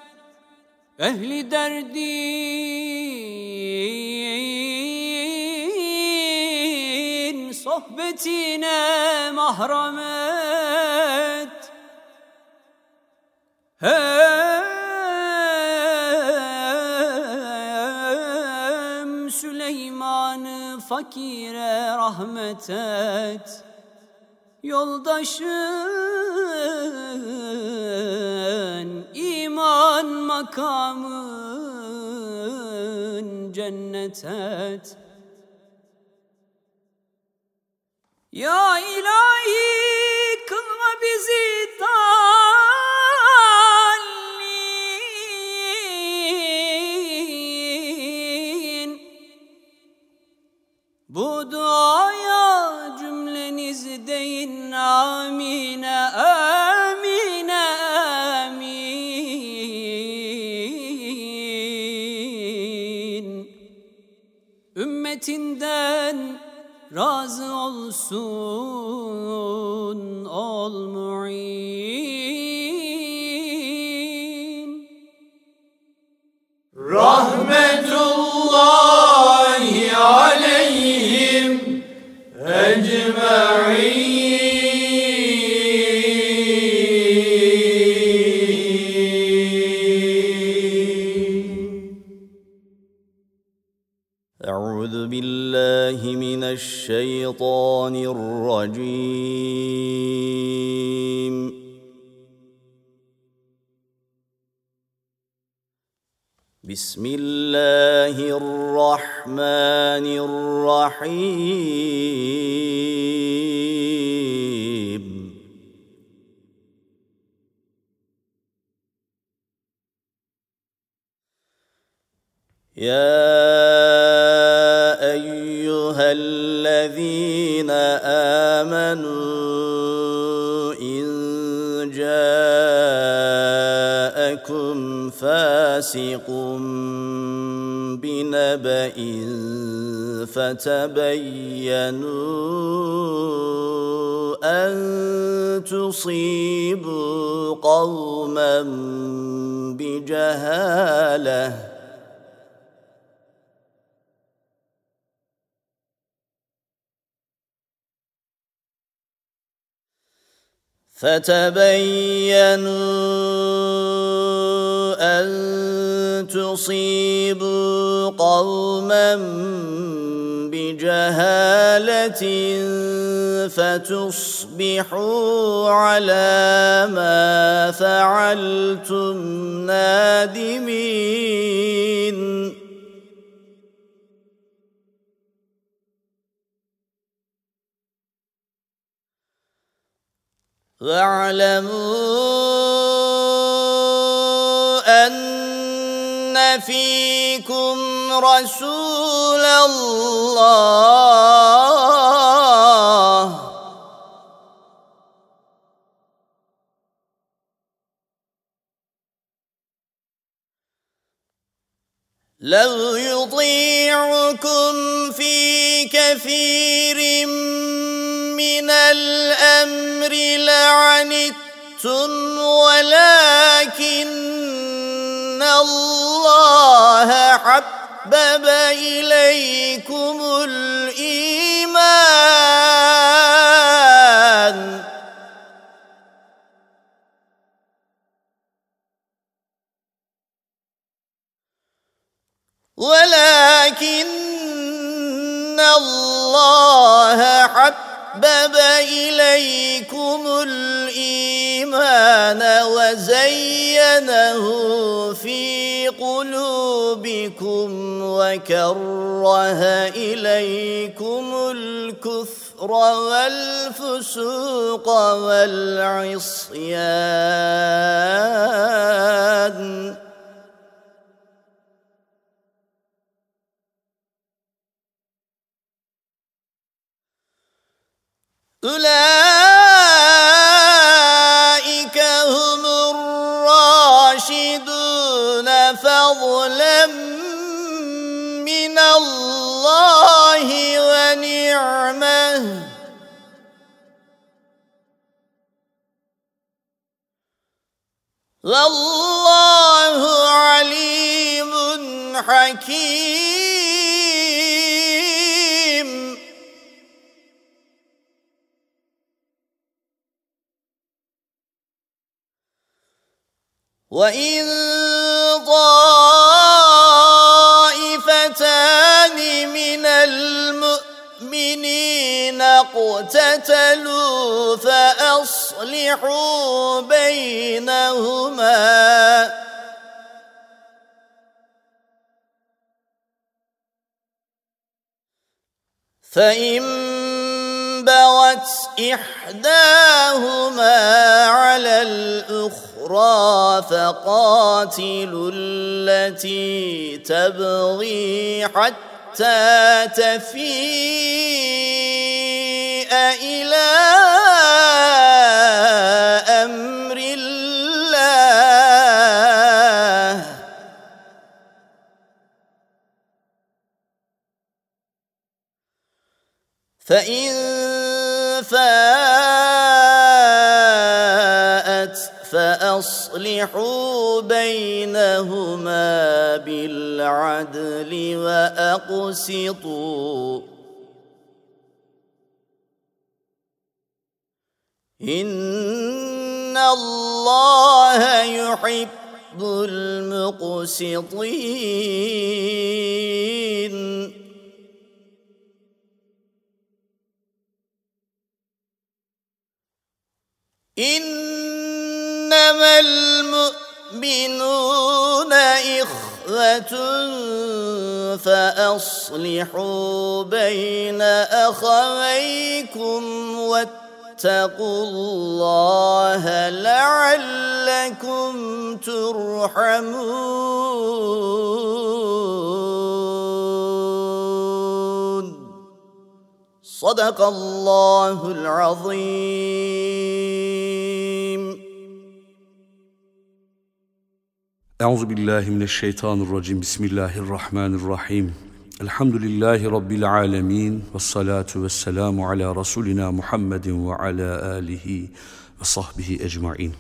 Ehli derdin sohbetine mahramet. Hem fakire rahmet et Yoldaşın iman makamın cennet et. Ya ilahi kılma bizi dallin. Amine amine amin. Ümmetinden razı olsun الشيطان الرجيم. بسم الله الرحمن الرحيم. فاسق بنبأ فتبينوا أن تصيبوا قوما بجهالة. فتبينوا تُصِيبُوا قوما بجهالة فتصبحوا على ما فعلتم نادمين. واعلموا أن فيكم رسول الله. لو يطيعكم في كثير من الامر لعنتم ولكن الله حبب اليكم الايمان. ولكن الله حبب إليكم الإيمان وزينه في قلوبكم وكره إليكم الكفر والفسوق والعصيان أولئك هم الراشدون فضلا من الله ونعمة. والله عليم حكيم. وإن طائفتان من المؤمنين اقتتلوا فأصلحوا بينهما فإن بغت إحداهما على الأخرى فقاتلوا التي تبغي حتى تفيء إلى أمر الله. فإن فاءت فأصلحوا بينهما بالعدل وأقسطوا. إن الله يحب المقسطين. إنما المؤمنون إخوة فأصلحوا بين أخويكم واتقوا الله لعلكم ترحمون. صدق الله العظيم. Euzu billahi mineşşeytanirracim. Bismillahirrahmanirrahim. Elhamdülillahi rabbil alamin ve salatu vesselamu ala rasulina Muhammedin ve ala alihi ve sahbihi ecmaîn.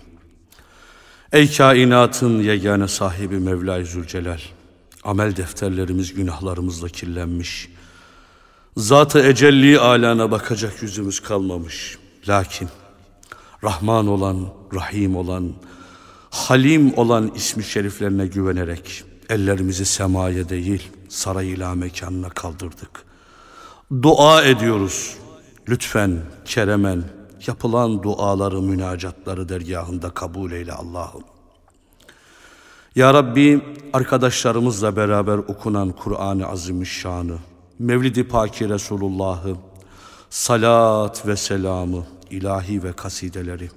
Ey kainatın yegane sahibi Mevla-i Zülcelal. Amel defterlerimiz günahlarımızla kirlenmiş. Zat-ı ecelli alana bakacak yüzümüz kalmamış. Lakin Rahman olan, Rahim olan, Halim olan ismi şeriflerine güvenerek ellerimizi semaya değil sarayla mekanına kaldırdık. Dua ediyoruz. Lütfen keremen yapılan duaları, münacatları dergahında kabul eyle Allah'ım. Ya Rabbi arkadaşlarımızla beraber okunan Kur'an-ı Azimüşşan'ı, Mevlid-i Paki Resulullah'ı, salat ve selamı, ilahi ve kasideleri,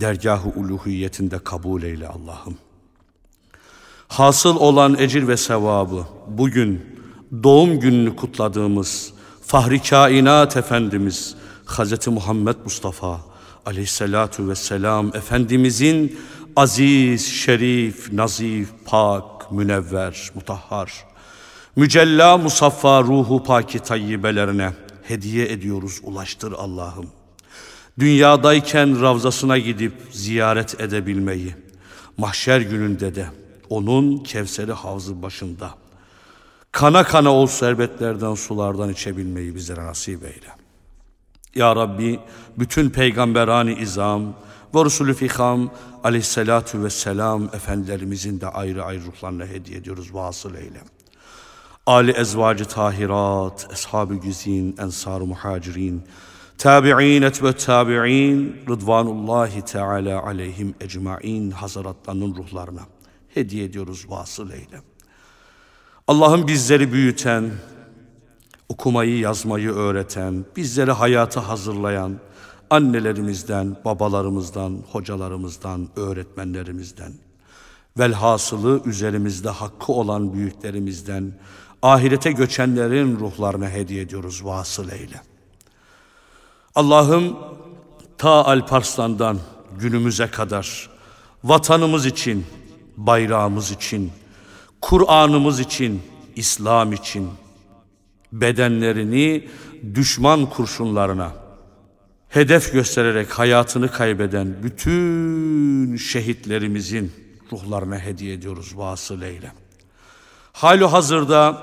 dergah-ı uluhiyetinde kabul eyle Allah'ım. Hasıl olan ecir ve sevabı bugün doğum gününü kutladığımız Fahri Kainat Efendimiz Hz. Muhammed Mustafa aleyhissalatu vesselam Efendimizin aziz, şerif, nazif, pak, münevver, mutahhar, mücella musaffa ruhu paki tayyibelerine hediye ediyoruz, ulaştır Allah'ım. Dünyadayken ravzasına gidip ziyaret edebilmeyi, mahşer gününde de onun Kevseri havzı başında kana kana ol serbetlerden sulardan içebilmeyi bizlere nasip eyle. Ya Rabbi bütün peygamberani izam ve Resulü Fikam aleyhissalatu vesselam efendilerimizin de ayrı ayrı ruhlarına hediye ediyoruz vasıl eyle. Ali ezvacı tahirat, ashab-ı güzin, ensar-ı muhacirin, tabi'in etbe tabi'in, rıdvanullahi teala aleyhim ecmain hazaratlarının ruhlarına hediye ediyoruz vasıl eyle. Allah'ın bizleri büyüten, okumayı yazmayı öğreten, bizleri hayata hazırlayan annelerimizden, babalarımızdan, hocalarımızdan, öğretmenlerimizden, velhasılı üzerimizde hakkı olan büyüklerimizden, ahirete göçenlerin ruhlarına hediye ediyoruz vasıl eyle. Allah'ım ta Alparslan'dan günümüze kadar vatanımız için, bayrağımız için, Kur'an'ımız için, İslam için bedenlerini düşman kurşunlarına hedef göstererek hayatını kaybeden bütün şehitlerimizin ruhlarına hediye ediyoruz vasıl eyle. Halu hazırda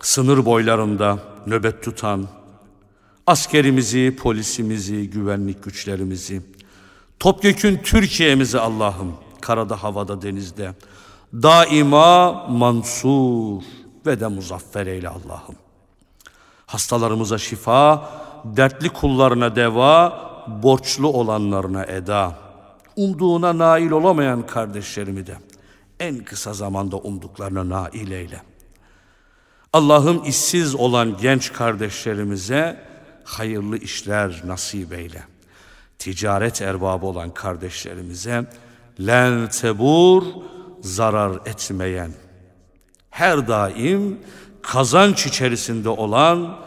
sınır boylarında nöbet tutan askerimizi, polisimizi, güvenlik güçlerimizi, topyekün Türkiye'mizi Allah'ım karada, havada, denizde daima mansur ve de muzaffer eyle Allah'ım. Hastalarımıza şifa, dertli kullarına deva, borçlu olanlarına eda. Umduğuna nail olamayan kardeşlerimi de en kısa zamanda umduklarına nail eyle. Allah'ım işsiz olan genç kardeşlerimize hayırlı işler nasip eyle. Ticaret erbabı olan kardeşlerimize len tebur zarar etmeyen, her daim kazanç içerisinde olan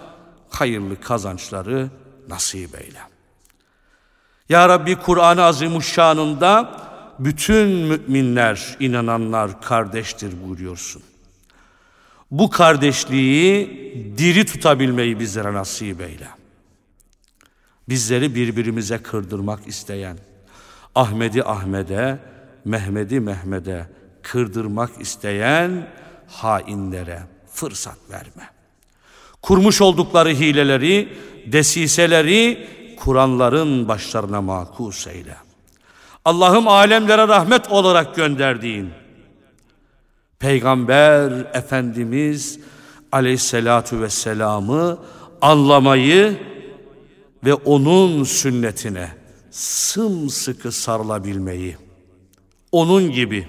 hayırlı kazançları nasip eyle. Ya Rabbi Kur'an-ı Azimuşşan'ında bütün müminler, inananlar kardeştir buyuruyorsun. Bu kardeşliği diri tutabilmeyi bizlere nasip eyle. Bizleri birbirimize kırdırmak isteyen, Ahmedi Ahmet'e, Mehmedi Mehmet'e kırdırmak isteyen hainlere fırsat verme. Kurmuş oldukları hileleri, desiseleri Kur'anların başlarına makus eyle. Allah'ım alemlere rahmet olarak gönderdiğin Peygamber Efendimiz aleyhissalatu vesselam'ı anlamayı ve onun sünnetine sımsıkı sarılabilmeyi, onun gibi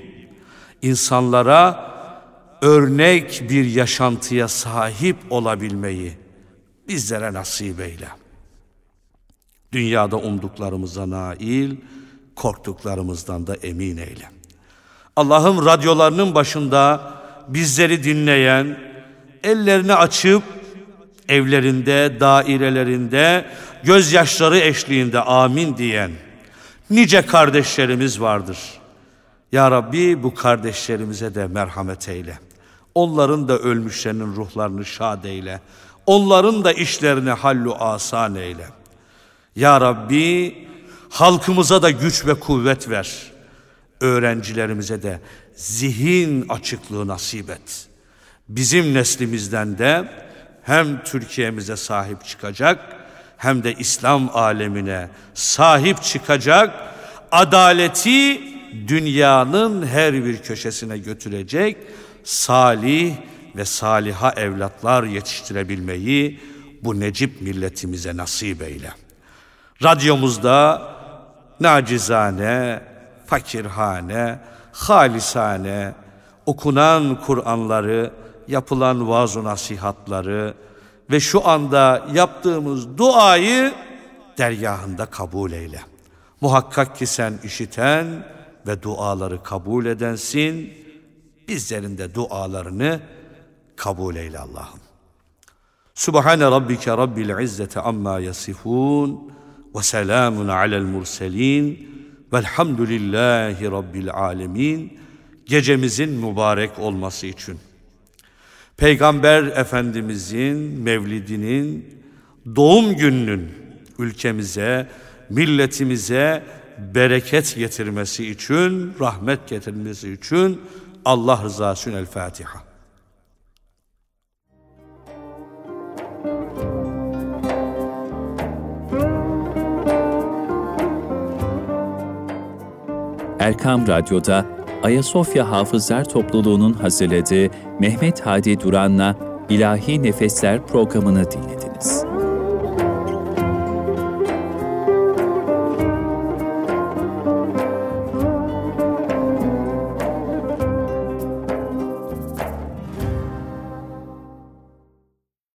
insanlara örnek bir yaşantıya sahip olabilmeyi bizlere nasip eyle. Dünyada umduklarımıza nail, korktuklarımızdan da emin eyle. Allah'ım radyolarının başında bizleri dinleyen, ellerini açıp evlerinde, dairelerinde, gözyaşları eşliğinde amin diyen nice kardeşlerimiz vardır. Ya Rabbi bu kardeşlerimize de merhamet eyle. Onların da ölmüşlerinin ruhlarını şad eyle. Onların da işlerini hallu asan eyle. Ya Rabbi halkımıza da güç ve kuvvet ver. Öğrencilerimize de zihin açıklığı nasip et. Bizim neslimizden de hem Türkiye'mize sahip çıkacak hem de İslam alemine sahip çıkacak adaleti dünyanın her bir köşesine götürecek salih ve saliha evlatlar yetiştirebilmeyi bu necip milletimize nasip eyle. Radyomuzda nacizane, fakirhane, halisane okunan Kur'anları, yapılan vaaz nasihatları ve şu anda yaptığımız duayı dergahında kabul eyle. Muhakkak ki sen işiten ve duaları kabul edensin. Bizlerin de dualarını kabul eyle Allah'ım. Subhane rabbike rabbil izzeti amma yasifun ve selamun alel murselin velhamdülillahi rabbil alemin. Gecemizin mübarek olması için. Peygamber Efendimizin mevlidinin doğum gününün ülkemize, milletimize bereket getirmesi için, rahmet getirmesi için Allah rızası için El Fatiha. Erkam Radyo'da Ayasofya Hafızlar Topluluğu'nun hazırladığı Mehmet Hadi Duran'la İlahi Nefesler programını dinlediniz.